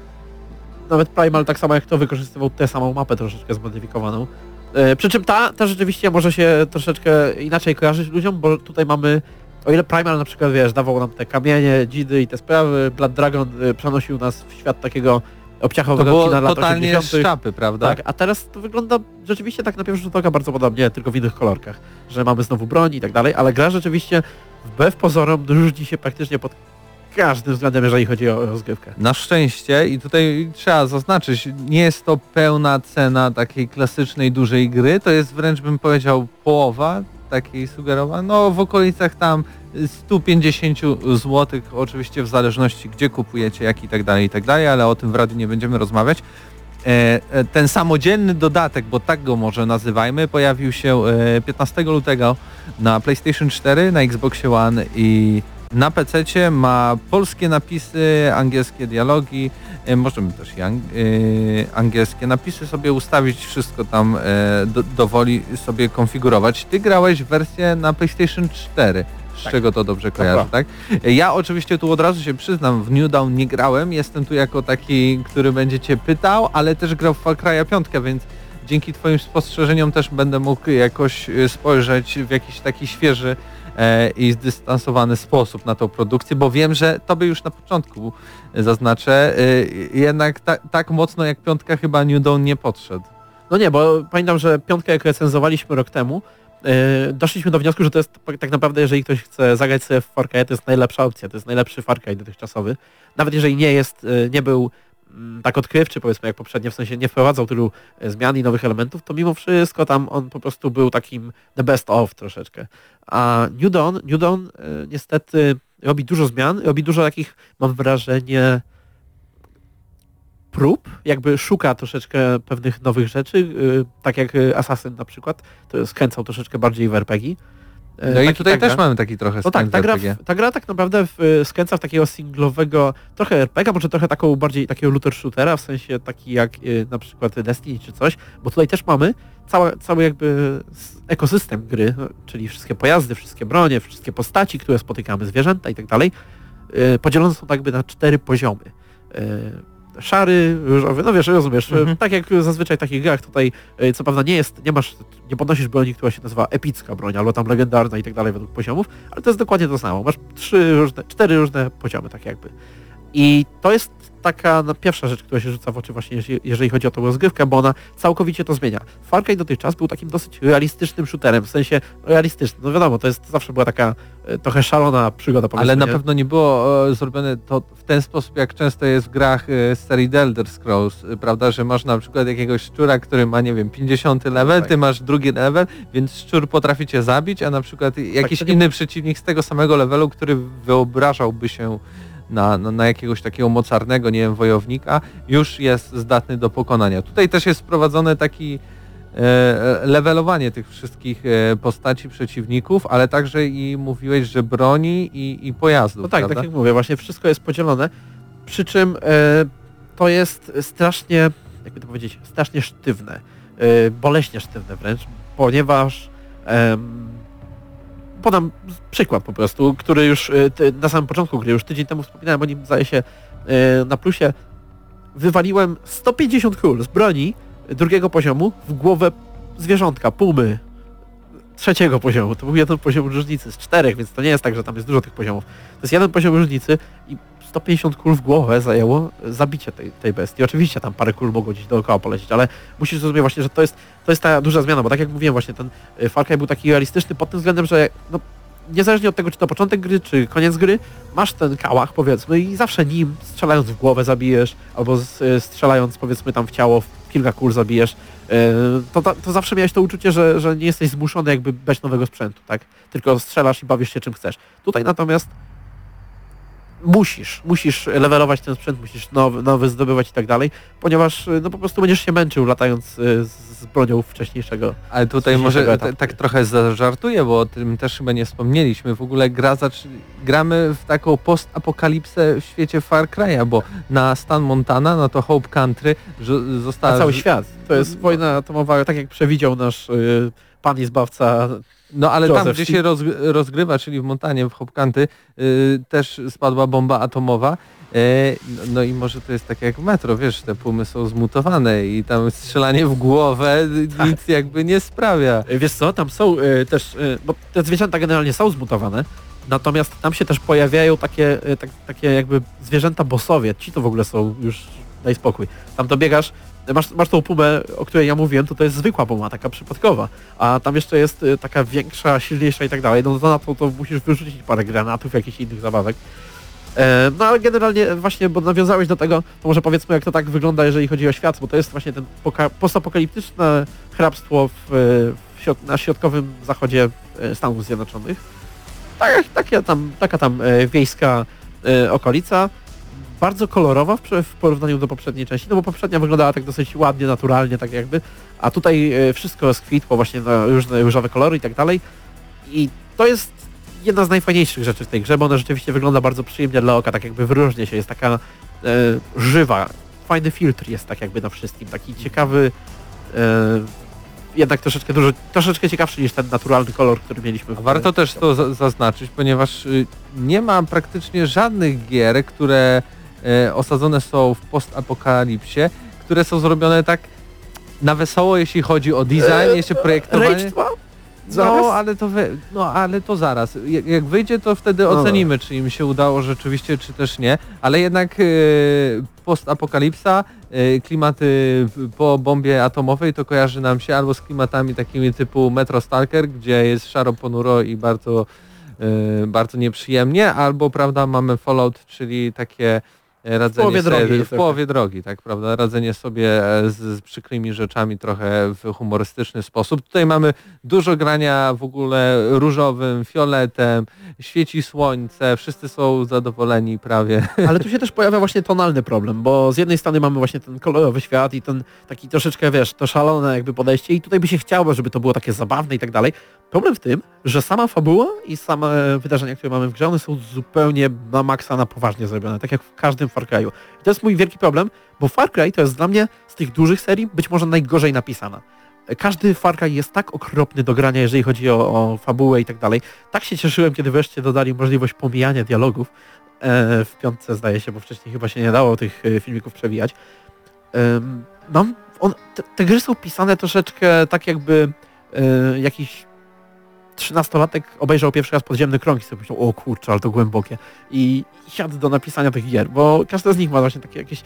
Nawet Primal tak samo jak to wykorzystywał tę samą mapę troszeczkę zmodyfikowaną. E, przy czym ta, ta rzeczywiście może się troszeczkę inaczej kojarzyć ludziom, bo tutaj mamy, o ile Primal na przykład wiesz, dawał nam te kamienie, dzidy i te sprawy, Blood Dragon e, przenosił nas w świat takiego
To
obciachowego
było
kina lat
totalnie
80.
z szapy, prawda?
Tak, a teraz to wygląda rzeczywiście tak na pierwszy rzut oka bardzo podobnie, tylko w innych kolorkach, że mamy znowu broń i tak dalej, ale gra rzeczywiście wbrew pozorom różni się praktycznie pod każdym względem, jeżeli chodzi o rozgrywkę.
Na szczęście i tutaj trzeba zaznaczyć, nie jest to pełna cena takiej klasycznej dużej gry, to jest wręcz bym powiedział połowa takiej sugerowana, no w okolicach tam 150 zł, oczywiście w zależności gdzie kupujecie, jak i tak dalej, i tak dalej, ale o tym w radiu nie będziemy rozmawiać. E, e, ten samodzielny dodatek, bo tak go może nazywajmy, pojawił się e, 15 lutego na PlayStation 4, na Xbox One i na PC ma polskie napisy, angielskie dialogi, e, możemy też i e, angielskie napisy sobie ustawić, wszystko tam e, do, dowoli sobie konfigurować. Ty grałeś w wersję na PlayStation 4, z czego to dobrze kojarzę, tak? Ja oczywiście tu od razu się przyznam, w New Dawn nie grałem, jestem tu jako taki, który będzie cię pytał, ale też grał w Far Cry'a 5, więc dzięki twoim spostrzeżeniom też będę mógł jakoś spojrzeć w jakiś taki świeży i zdystansowany sposób na tą produkcję, bo wiem, że to by już na początku e, zaznaczę, e, jednak ta, tak mocno jak piątka chyba New Dawn nie podszedł.
No nie, bo pamiętam, że piątkę jak recenzowaliśmy rok temu, e, doszliśmy do wniosku, że to jest tak naprawdę, jeżeli ktoś chce zagrać sobie w Far Cry, to jest najlepsza opcja, to jest najlepszy Far Cry dotychczasowy. Nawet jeżeli nie jest, e, nie był tak odkrywczy, powiedzmy, jak poprzednio, w sensie nie wprowadzał tylu e, zmian i nowych elementów, to mimo wszystko tam on po prostu był takim the best of troszeczkę. A New Dawn, New Dawn e, niestety robi dużo zmian, robi dużo takich, mam wrażenie, prób, jakby szuka troszeczkę pewnych nowych rzeczy, y, tak jak Assassin na przykład, to skręcał troszeczkę bardziej w RPG. E,
No i tutaj
taka
też mamy taki trochę
No tak, ta gra, w- ta gra tak naprawdę w, y, skręca w takiego singlowego, trochę RPG, może trochę taką bardziej takiego looter shootera, w sensie taki jak y, na przykład Destiny czy coś, bo tutaj też mamy całe, cały jakby ekosystem gry, no, czyli wszystkie pojazdy, wszystkie bronie, wszystkie postaci, które spotykamy, zwierzęta i tak dalej, y, podzielone są tak jakby na cztery poziomy. Y, Szary, różowy, no wiesz, rozumiesz,
Mhm.
tak jak zazwyczaj w takich grach tutaj, y, co prawda nie jest, nie masz, nie podnosisz broni, która się nazywa epicka broń, albo tam legendarna i tak dalej według poziomów, ale to jest dokładnie to samo. Masz trzy różne, cztery różne poziomy, tak jakby. I to jest taka no, pierwsza rzecz, która się rzuca w oczy właśnie, jeżeli- chodzi o tą rozgrywkę, bo ona całkowicie to zmienia. Far Cry dotychczas był takim dosyć realistycznym shooterem, w sensie realistycznym. No wiadomo, to jest zawsze była taka e, trochę szalona przygoda,
Ale na pewno nie było e, zrobione to w ten sposób, jak często jest w grach e, z serii The Elder Scrolls, e, prawda, że masz na przykład jakiegoś szczura, który ma, nie wiem, 50 level,
tak.
ty masz drugi level, więc szczur potrafi cię zabić, a na przykład jakiś
to nie-
inny przeciwnik z tego samego levelu, który wyobrażałby się na, na, na jakiegoś takiego mocarnego, nie wiem, wojownika, już jest zdatny do pokonania. Tutaj też jest wprowadzony taki e, levelowanie tych wszystkich e, postaci przeciwników, ale także i mówiłeś, że broni i, i pojazdów.
No tak,
prawda?
tak jak mówię, właśnie wszystko jest podzielone, przy czym e, to jest strasznie, jakby to powiedzieć, strasznie sztywne, boleśnie sztywne wręcz, ponieważ podam przykład po prostu, który już e, na samym początku gry, już tydzień temu wspominałem o nim, zdaje się, e, na plusie, wywaliłem 150 kul z broni drugiego poziomu w głowę zwierzątka, pumy, trzeciego poziomu. To był jeden poziom różnicy z czterech, więc to nie jest tak, że tam jest dużo tych poziomów. To jest jeden poziom różnicy i 150 kul w głowę zajęło zabicie tej, tej bestii. Oczywiście tam parę kul mogło gdzieś dookoła polecieć, ale musisz zrozumieć właśnie, że to jest, to jest ta duża zmiana, bo tak jak mówiłem właśnie, ten y, Far Cry był taki realistyczny pod tym względem, że no, niezależnie od tego, czy to początek gry, czy koniec gry, masz ten kałach powiedzmy i zawsze nim strzelając w głowę zabijesz, albo y, strzelając powiedzmy tam w ciało, w kilka kul zabijesz, to, to, zawsze miałeś to uczucie, że, że nie jesteś zmuszony jakby bez nowego sprzętu, tak? Tylko strzelasz i bawisz się czym chcesz. Tutaj natomiast musisz, musisz levelować ten sprzęt, musisz nowy, nowy zdobywać i tak dalej, ponieważ y, no po prostu będziesz się męczył latając y, z z bronią wcześniejszego.
Ale tutaj
wcześniejszego
może tak trochę zażartuję, bo o tym też chyba nie wspomnieliśmy. W ogóle gra zaczy... gramy w taką postapokalipsę w świecie Far Cry'a, bo na stan Montana, no to Hope Country została...
Na cały świat. To jest wojna atomowa, tak jak przewidział nasz y, pan i zbawca.
No ale tam,
Joseph
gdzie
Steve.
się rozg- rozgrywa, czyli w Montanie, w Hopkanty, y, też spadła bomba atomowa. E, no- i może to jest tak jak w metro, wiesz, te pumy są zmutowane i tam strzelanie w głowę *laughs*
Tak.
nic jakby nie sprawia.
Y, Wiesz co, tam są y, też, y, bo te zwierzęta generalnie są zmutowane, natomiast tam się też pojawiają takie, y, tak, takie jakby zwierzęta bossowie. Ci to w ogóle są już, daj spokój. Tam dobiegasz, masz, masz tą pumę, o której ja mówiłem, to to jest zwykła puma, taka przypadkowa, a tam jeszcze jest y, taka większa, silniejsza i tak dalej, no na to, to musisz wyrzucić parę granatów, jakichś innych zabawek. E, No ale generalnie właśnie, bo nawiązałeś do tego, to może powiedzmy jak to tak wygląda, jeżeli chodzi o świat, bo to jest właśnie ten poka- postapokaliptyczne hrabstwo w, w środ- na środkowym zachodzie e, Stanów Zjednoczonych. Tak, tam, taka tam e, wiejska e, okolica. Bardzo kolorowa w, porównaniu do poprzedniej części, no bo poprzednia wyglądała tak dosyć ładnie, naturalnie, tak jakby, a tutaj e, wszystko rozkwitło właśnie na różne różowe kolory i tak dalej. I to jest jedna z najfajniejszych rzeczy w tej grze, bo ona rzeczywiście wygląda bardzo przyjemnie dla oka, tak jakby wyróżnia się, jest taka e, żywa. Fajny filtr jest tak jakby na wszystkim, taki ciekawy, e, jednak troszeczkę dużo, troszeczkę ciekawszy niż ten naturalny kolor, który mieliśmy. w-
Warto też to za- zaznaczyć, ponieważ y, nie ma praktycznie żadnych gier, które osadzone są w postapokalipsie, które są zrobione tak na wesoło, jeśli chodzi o design,
E,
jeszcze projektowanie.
2? Zaraz?
No, ale to we, no, ale to zaraz. Jak, jak wyjdzie, to wtedy
No
ocenimy, czy im się udało rzeczywiście, czy też nie. Ale jednak e, postapokalipsa, e, klimaty po bombie atomowej to kojarzy nam się albo z klimatami takimi typu Metro Stalker, gdzie jest szaro ponuro i bardzo, e, bardzo nieprzyjemnie, albo prawda mamy Fallout, czyli takie e, radzenie
połowie drogi
sobie, w
trochę.
połowie drogi, tak prawda? Radzenie sobie e, z, z przykrymi rzeczami trochę w humorystyczny sposób. Tutaj mamy dużo grania w ogóle różowym, fioletem, świeci słońce, wszyscy są zadowoleni prawie. *laughs*
Ale tu się też pojawia właśnie tonalny problem, bo z jednej strony mamy właśnie ten kolorowy świat i ten taki troszeczkę, wiesz, to szalone jakby podejście i tutaj by się chciało, żeby to było takie zabawne i tak dalej. Problem w tym, że sama fabuła i same wydarzenia, które mamy w grze, one są zupełnie na maksa na poważnie zrobione, tak jak w każdym Far Cry'u. I to jest mój wielki problem, bo Far Cry to jest dla mnie z tych dużych serii być może najgorzej napisana. Każdy Far Cry jest tak okropny do grania, jeżeli chodzi o, o fabułę i tak dalej. Tak się cieszyłem, kiedy wreszcie dodali możliwość pomijania dialogów. E, w piątce zdaje się, bo wcześniej chyba się nie dało tych e, filmików przewijać. Em, Mam, on, te, te gry są pisane troszeczkę tak jakby e, jakiś trzynastolatek obejrzał pierwszy raz podziemny krąg i sobie myślał, o kurczę, ale to głębokie. I siadł do napisania tych gier, bo każda z nich ma właśnie takie jakieś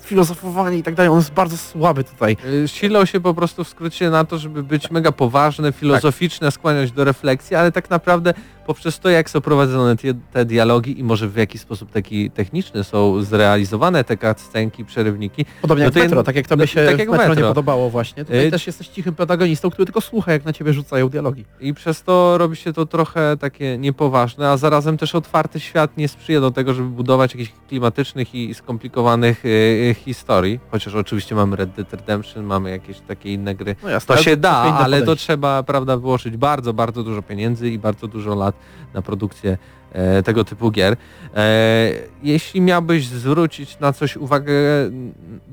filozofowanie i tak dalej. On jest bardzo słaby tutaj.
Y, Silą się po prostu w skrócie na to, żeby być mega poważne, filozoficzne, skłaniać do refleksji, ale tak naprawdę poprzez to, jak są prowadzone te, te dialogi i może w jaki sposób taki techniczny są zrealizowane te cutscenki, przerywniki,
Podobnie
No
jak
to
metro, tak jak tobie
no,
się
tak jak
metro, nie
Metro.
podobało właśnie. Tutaj
Y-
też jesteś cichym protagonistą, który tylko słucha, jak na ciebie rzucają dialogi.
I przez to robi się to trochę takie niepoważne, a zarazem też otwarty świat nie sprzyja do tego, żeby budować jakichś klimatycznych i skomplikowanych y, y, historii. Chociaż oczywiście mamy Red Dead Redemption, mamy jakieś takie inne gry.
No jasne,
To się da, ale to
podejście.
trzeba, prawda, wyłożyć bardzo, bardzo dużo pieniędzy i bardzo dużo lat na produkcję e, tego typu gier. E, jeśli miałbyś zwrócić na coś uwagę,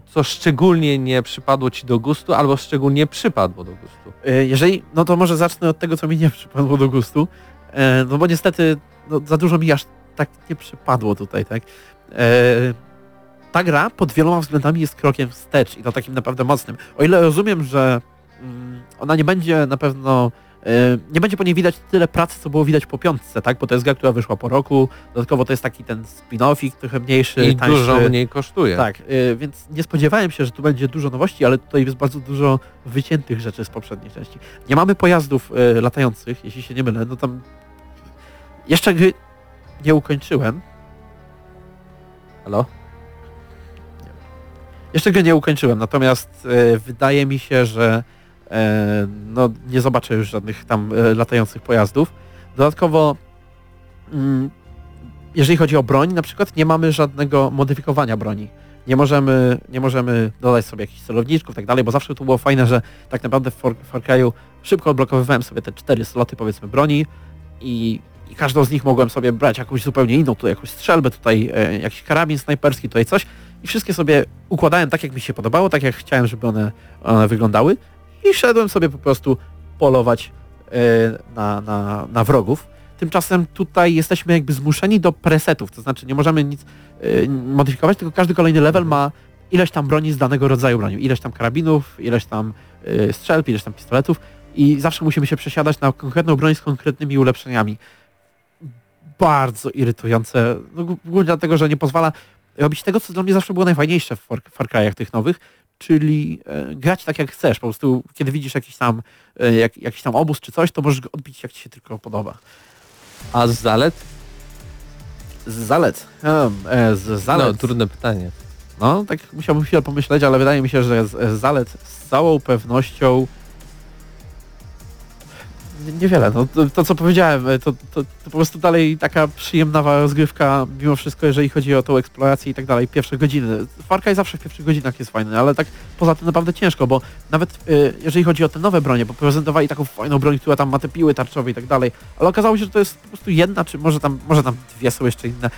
co szczególnie nie przypadło Ci do gustu, albo szczególnie przypadło do gustu.
Y, Jeżeli, no to może zacznę od tego, co mi nie przypadło do gustu. E, No bo niestety no, za dużo mi aż tak nie przypadło tutaj, tak? E, Ta gra pod wieloma względami jest krokiem wstecz i to takim naprawdę mocnym. O ile rozumiem, że mm, ona nie będzie na pewno e, nie będzie po niej widać tyle pracy, co było widać po piątce, tak? Bo to jest gra, która wyszła po roku. Dodatkowo to jest taki ten spin-offik trochę mniejszy,
I
tańszy.
dużo mniej kosztuje.
Tak, y, więc nie spodziewałem się, że tu będzie dużo nowości, ale tutaj jest bardzo dużo wyciętych rzeczy z poprzedniej części. Nie mamy pojazdów y, latających, jeśli się nie mylę, no tam jeszcze gry nie ukończyłem. Halo? Nie. Jeszcze gry nie ukończyłem, natomiast y, wydaje mi się, że no, nie zobaczę już żadnych tam e, latających pojazdów. Dodatkowo mm, jeżeli chodzi o broń, na przykład nie mamy żadnego modyfikowania broni. Nie możemy, nie możemy dodać sobie jakichś celowniczków i tak dalej, bo zawsze to było fajne, że tak naprawdę w Far Cry'u szybko odblokowywałem sobie te cztery sloty powiedzmy broni i, i każdą z nich mogłem sobie brać jakąś zupełnie inną, tu jakąś strzelbę, tutaj e, jakiś karabin snajperski, tutaj coś i wszystkie sobie układałem tak jak mi się podobało, tak jak chciałem, żeby one, one wyglądały i szedłem sobie po prostu polować e, na, na, na wrogów. Tymczasem tutaj jesteśmy jakby zmuszeni do presetów, to znaczy nie możemy nic y, modyfikować, tylko każdy kolejny level ma ileś tam broni z danego rodzaju broni, ileś tam karabinów, ileś tam y, strzelb, ileś tam pistoletów i zawsze musimy się przesiadać na konkretną broń z konkretnymi ulepszeniami. Bardzo irytujące, no, głównie dlatego, że nie pozwala robić tego, co dla mnie zawsze było najfajniejsze w Far, Far Cry'ach tych nowych, czyli e, grać tak jak chcesz. Po prostu kiedy widzisz jakiś tam, e, jak, jakiś tam obóz czy coś, to możesz go odbić jak ci się tylko podoba.
A z zalet?
Z zalet. Um, e, z zalet.
No, trudne pytanie.
No, tak musiałbym chwilę pomyśleć, ale wydaje mi się, że z, z zalet z całą pewnością niewiele. No, to, to co powiedziałem, e, to, to, to po prostu dalej taka przyjemna rozgrywka mimo wszystko, jeżeli chodzi o tą eksplorację i tak dalej, pierwsze godziny. Far Cry zawsze w pierwszych godzinach jest fajny, ale tak poza tym naprawdę ciężko, bo nawet e, jeżeli chodzi o te nowe bronie, bo prezentowali taką fajną broń, która tam ma te piły tarczowe i tak dalej, ale okazało się, że to jest po prostu jedna, czy może tam, może tam dwie są jeszcze inne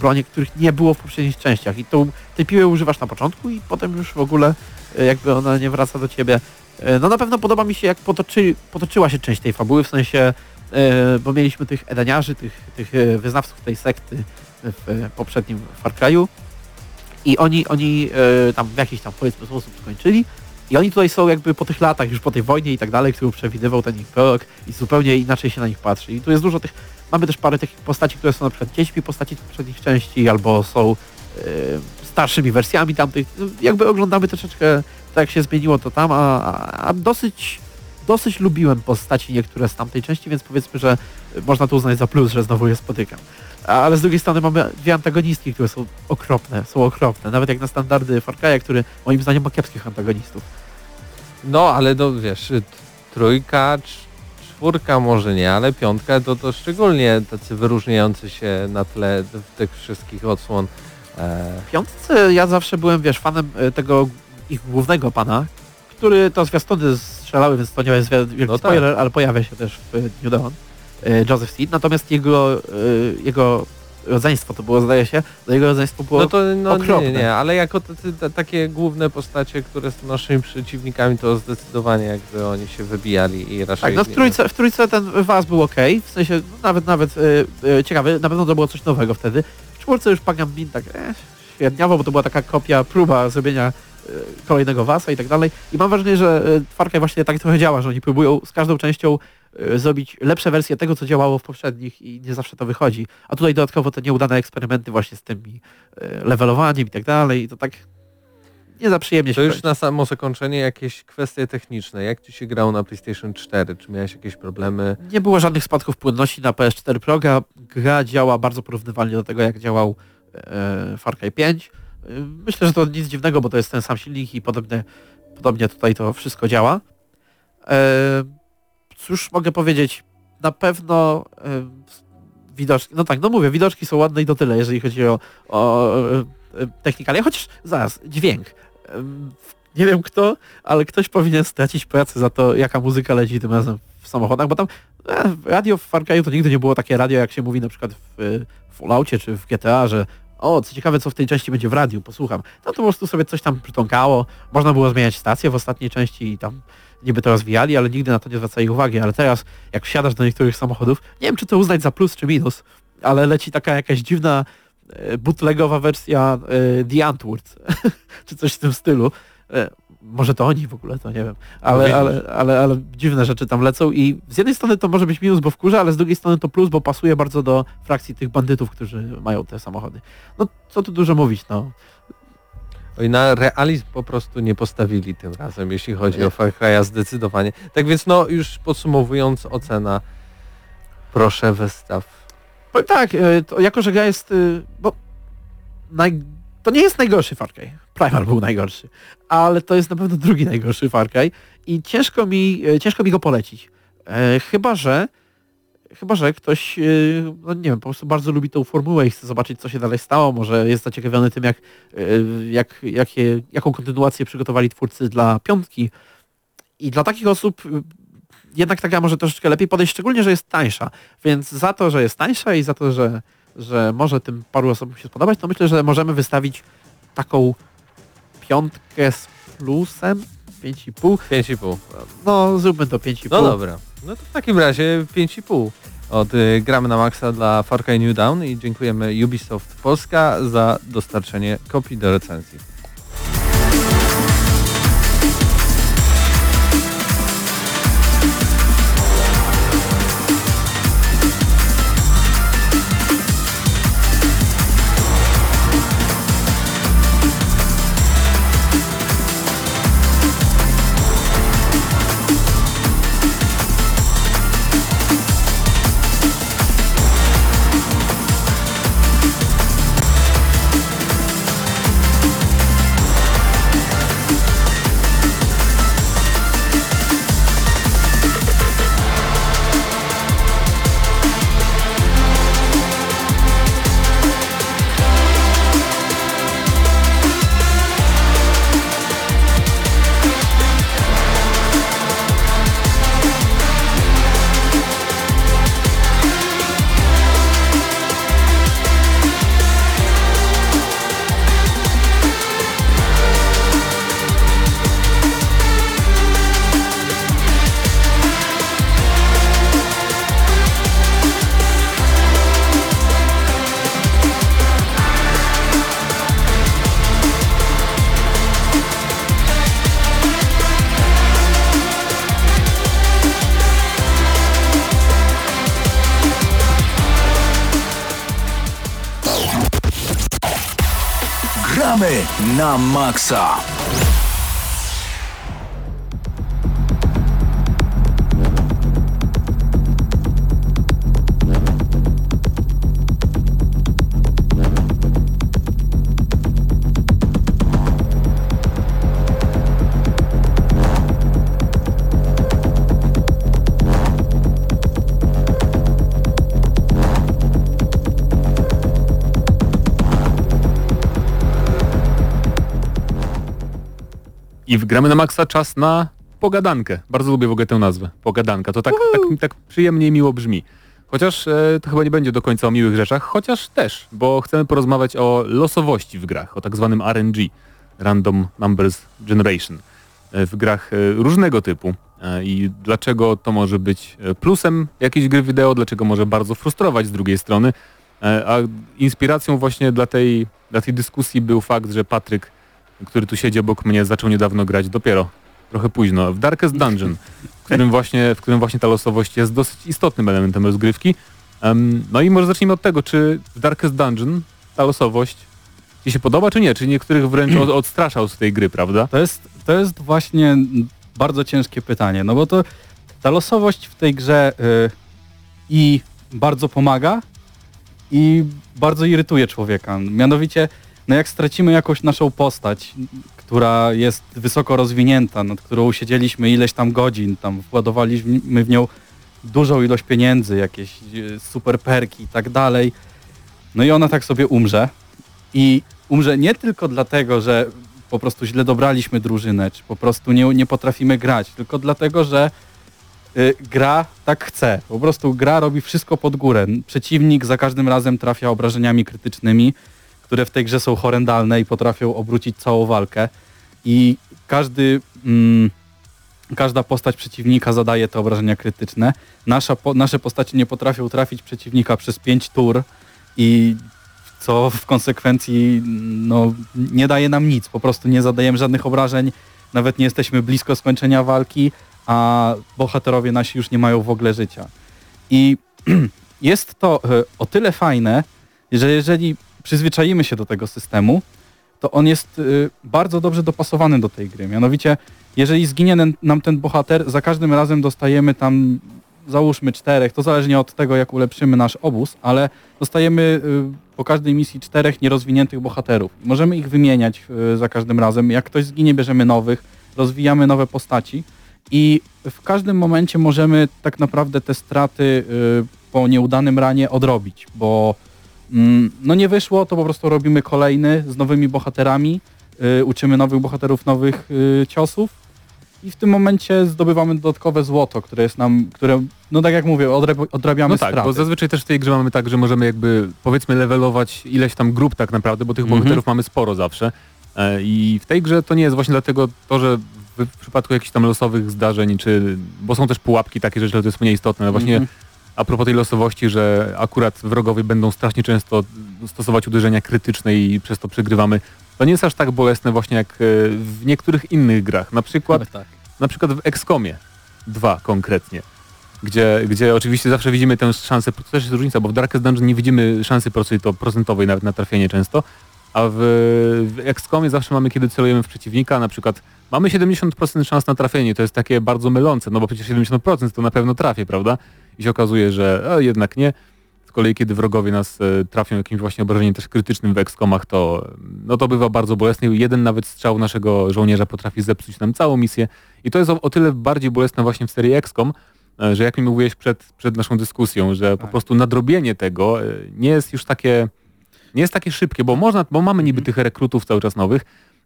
bronie, których nie było w poprzednich częściach i tą, tej piły używasz na początku i potem już w ogóle e, jakby ona nie wraca do ciebie. E, No na pewno podoba mi się jak potoczy, potoczyła się część tej fabuły, w sensie, e, bo mieliśmy tych edeniarzy, tych, tych e, wyznawców tej sekty w poprzednim Far Cry'u i oni, oni tam w jakiś tam powiedzmy sposób skończyli i oni tutaj są jakby po tych latach, już po tej wojnie i tak dalej, którą przewidywał ten ich prorok i zupełnie inaczej się na nich patrzy. I tu jest dużo tych, mamy też parę takich postaci, które są na przykład dziećmi postaci poprzednich części albo są starszymi wersjami tamtych. Jakby oglądamy troszeczkę tak się zmieniło to tam, a, a, dosyć dosyć lubiłem postaci niektóre z tamtej części, więc powiedzmy, że można to uznać za plus, że znowu je spotykam. Ale z drugiej strony mamy dwie antagonistki, które są okropne, są okropne. Nawet jak na standardy Far Cry'a, który moim zdaniem ma kiepskich antagonistów.
No, ale no wiesz, trójka, cz- czwórka może nie, ale piątka to, to szczególnie tacy wyróżniający się na tle tych wszystkich odsłon. E,
W piątce ja zawsze byłem, wiesz, fanem y, tego ich głównego pana, który to zwiastuny strzelały, więc to nie jest wi- wielki
No tak.
spoiler, ale pojawia się też w New Dawn. y, Joseph Seed, natomiast jego, y, jego rodzeństwo to było, zdaje się, to jego rodzeństwo było
no to no,
okropne.
nie, nie, ale jako tacy, ta, takie główne postacie, które są naszymi przeciwnikami, to zdecydowanie jakby oni się wybijali i raczej...
Tak, no w trójce, w trójce ten was był ok, w sensie no, nawet nawet ciekawy, na pewno to było coś nowego wtedy. Czwórce już Pagan Min tak e, bo to była taka kopia, próba zrobienia y, kolejnego wasa i tak dalej. I mam wrażenie, że Far Cry właśnie tak trochę działa, że oni próbują z każdą częścią y, zrobić lepsze wersje tego, co działało w poprzednich i nie zawsze to wychodzi. A tutaj dodatkowo te nieudane eksperymenty właśnie z tymi y, levelowaniem i tak dalej. To tak nie za przyjemnie
To
się
już
kończy.
na samo zakończenie jakieś kwestie techniczne. Jak ci się grało na PlayStation 4? Czy miałeś jakieś problemy?
Nie było żadnych spadków płynności na PS4 Pro. Gra, gra działa bardzo porównywalnie do tego, jak działał e, Far Cry 5. E, myślę, że to nic dziwnego, bo to jest ten sam silnik i podobnie, podobnie tutaj to wszystko działa. E, cóż mogę powiedzieć? Na pewno e, widoczki, no tak, no mówię, widoczki są ładne i to tyle, jeżeli chodzi o, o e, e, technikalia, chociaż zaraz, dźwięk. Nie wiem kto, ale ktoś powinien stracić pracę za to, jaka muzyka leci tym razem w samochodach, bo tam e, radio w Far Cry'u to nigdy nie było takie radio, jak się mówi na przykład w, w Falloutie czy w GTA, że o, co ciekawe, co w tej części będzie w radiu, posłucham. No to po prostu sobie coś tam przytąkało, można było zmieniać stację w ostatniej części i tam niby to rozwijali, ale nigdy na to nie zwracali uwagi, ale teraz jak wsiadasz do niektórych samochodów, nie wiem czy to uznać za plus czy minus, ale leci taka jakaś dziwna e, bootlegowa wersja e, The Antwoord, *laughs* czy coś w tym stylu. E, może to oni w ogóle, to nie wiem. Ale, ale, ale, ale dziwne rzeczy tam lecą i z jednej strony to może być minus, bo wkurza, ale z drugiej strony to plus, bo pasuje bardzo do frakcji tych bandytów, którzy mają te samochody. No co tu dużo mówić, no.
Oj, na realizm po prostu nie postawili tym razem, jeśli chodzi o Far Cry'a zdecydowanie. Tak więc no już podsumowując ocena, proszę wystaw.
Powiem tak, e, jako że gra jest, e, bo naj, to nie jest najgorszy Far Cry. Primal był najgorszy, ale to jest na pewno drugi najgorszy Far Cry i ciężko mi, e, ciężko mi go polecić. E, chyba, że chyba, że ktoś, e, no nie wiem, po prostu bardzo lubi tą formułę i chce zobaczyć, co się dalej stało, może jest zaciekawiony tym, jak, e, jak, jakie, jaką kontynuację przygotowali twórcy dla piątki. I dla takich osób e, jednak ta gra może troszeczkę lepiej podejść, szczególnie, że jest tańsza. Więc za to, że jest tańsza i za to, że, że może tym paru osobom się spodobać, to myślę, że możemy wystawić taką piątkę z plusem, 5,5.
5,5.
No, zróbmy to 5,5.
No dobra. No to w takim razie 5,5 od y, Gramy na Maxa dla Far Cry New Dawn i dziękujemy Ubisoft Polska za dostarczenie kopii do recenzji.
Gramy na
gramy na maksa czas na pogadankę. Bardzo lubię w ogóle tę nazwę. Pogadanka. To tak, tak, tak przyjemnie i miło brzmi. Chociaż e, to chyba nie będzie do końca o miłych rzeczach, chociaż też, bo chcemy porozmawiać o losowości w grach, o tak zwanym RNG, Random Numbers Generation, e, w grach e, różnego typu. E, I dlaczego to może być e, plusem jakiejś gry wideo, dlaczego może bardzo frustrować z drugiej strony. E, A inspiracją właśnie dla tej, dla tej dyskusji był fakt, że Patryk, który tu siedzi obok mnie, zaczął niedawno grać dopiero, trochę późno, w Darkest Dungeon, w którym właśnie, w którym właśnie ta losowość jest dosyć istotnym elementem rozgrywki. Em, no i może zacznijmy od tego, czy w Darkest Dungeon ta losowość Ci się podoba, czy nie? Czy niektórych wręcz od, *clears throat* odstraszał z tej gry, prawda?
To jest, to jest właśnie bardzo ciężkie pytanie, no bo to ta losowość w tej grze y, i bardzo pomaga i bardzo irytuje człowieka. Mianowicie, no jak stracimy jakąś naszą postać, która jest wysoko rozwinięta, nad którą siedzieliśmy ileś tam godzin, tam władowaliśmy w nią dużą ilość pieniędzy, jakieś y, super perki i tak dalej, no i ona tak sobie umrze i umrze nie tylko dlatego, że po prostu źle dobraliśmy drużynę, czy po prostu nie, nie potrafimy grać, tylko dlatego, że y, gra tak chce. Po prostu gra robi wszystko pod górę. Przeciwnik za każdym razem trafia obrażeniami krytycznymi, które w tej grze są horrendalne i potrafią obrócić całą walkę. I każdy, mm, każda postać przeciwnika zadaje te obrażenia krytyczne. Nasza, po, nasze postacie nie potrafią trafić przeciwnika przez 5 tur i co w konsekwencji no, nie daje nam nic. Po prostu nie zadajemy żadnych obrażeń, nawet nie jesteśmy blisko skończenia walki, a bohaterowie nasi już nie mają w ogóle życia. I *clears throat* jest to e, o tyle fajne, że jeżeli przyzwyczaimy się do tego systemu, to on jest y, bardzo dobrze dopasowany do tej gry. Mianowicie, jeżeli zginie nam ten bohater, za każdym razem dostajemy tam, załóżmy czterech, to zależnie od tego, jak ulepszymy nasz obóz, ale dostajemy y, po każdej misji czterech nierozwiniętych bohaterów. Możemy ich wymieniać y, za każdym razem. Jak ktoś zginie, bierzemy nowych, rozwijamy nowe postaci i w każdym momencie możemy tak naprawdę te straty po nieudanym ranie odrobić, bo no nie wyszło, to po prostu robimy kolejny z nowymi bohaterami, y, uczymy nowych bohaterów nowych y, ciosów i w tym momencie zdobywamy dodatkowe złoto, które jest nam, które, no tak jak mówię, odrab- odrabiamy
No tak,
straty.
bo zazwyczaj też w tej grze mamy tak, że możemy jakby powiedzmy levelować ileś tam grup tak naprawdę, bo tych
Mhm.
bohaterów mamy sporo zawsze. E, I w tej grze to nie jest właśnie dlatego to, że w, w przypadku jakichś tam losowych zdarzeń, czy bo są też pułapki takie rzeczy, ale to jest mniej istotne, ale właśnie
Mhm.
A propos tej losowości, że akurat wrogowie będą strasznie często stosować uderzenia krytyczne i przez to przegrywamy, to nie jest aż tak bolesne właśnie jak e, w niektórych innych grach. Na przykład
tak.
na przykład w XCOMie 2 konkretnie, gdzie, gdzie oczywiście zawsze widzimy tę szansę, to też jest różnica, bo w Darkest Dungeon nie widzimy szansy procentowej, procentowej nawet na trafienie często, a w, w XCOMie zawsze mamy, kiedy celujemy w przeciwnika, na przykład mamy 70% szans na trafienie, to jest takie bardzo mylące, no bo przecież 70% to na pewno trafię, prawda? I się okazuje, że e, jednak nie. Z kolei, kiedy wrogowie nas e, trafią jakimś właśnie obrażeniem też krytycznym w XCOMach, to, no to bywa bardzo bolesne. Jeden nawet strzał naszego żołnierza potrafi zepsuć nam całą misję. I to jest o, o tyle bardziej bolesne właśnie w serii XCOM, e, że jak mi mówiłeś przed, przed naszą dyskusją, że po
Tak.
prostu nadrobienie tego e, nie jest już takie, nie jest takie szybkie, bo można, bo mamy niby tych rekrutów cały czas nowych,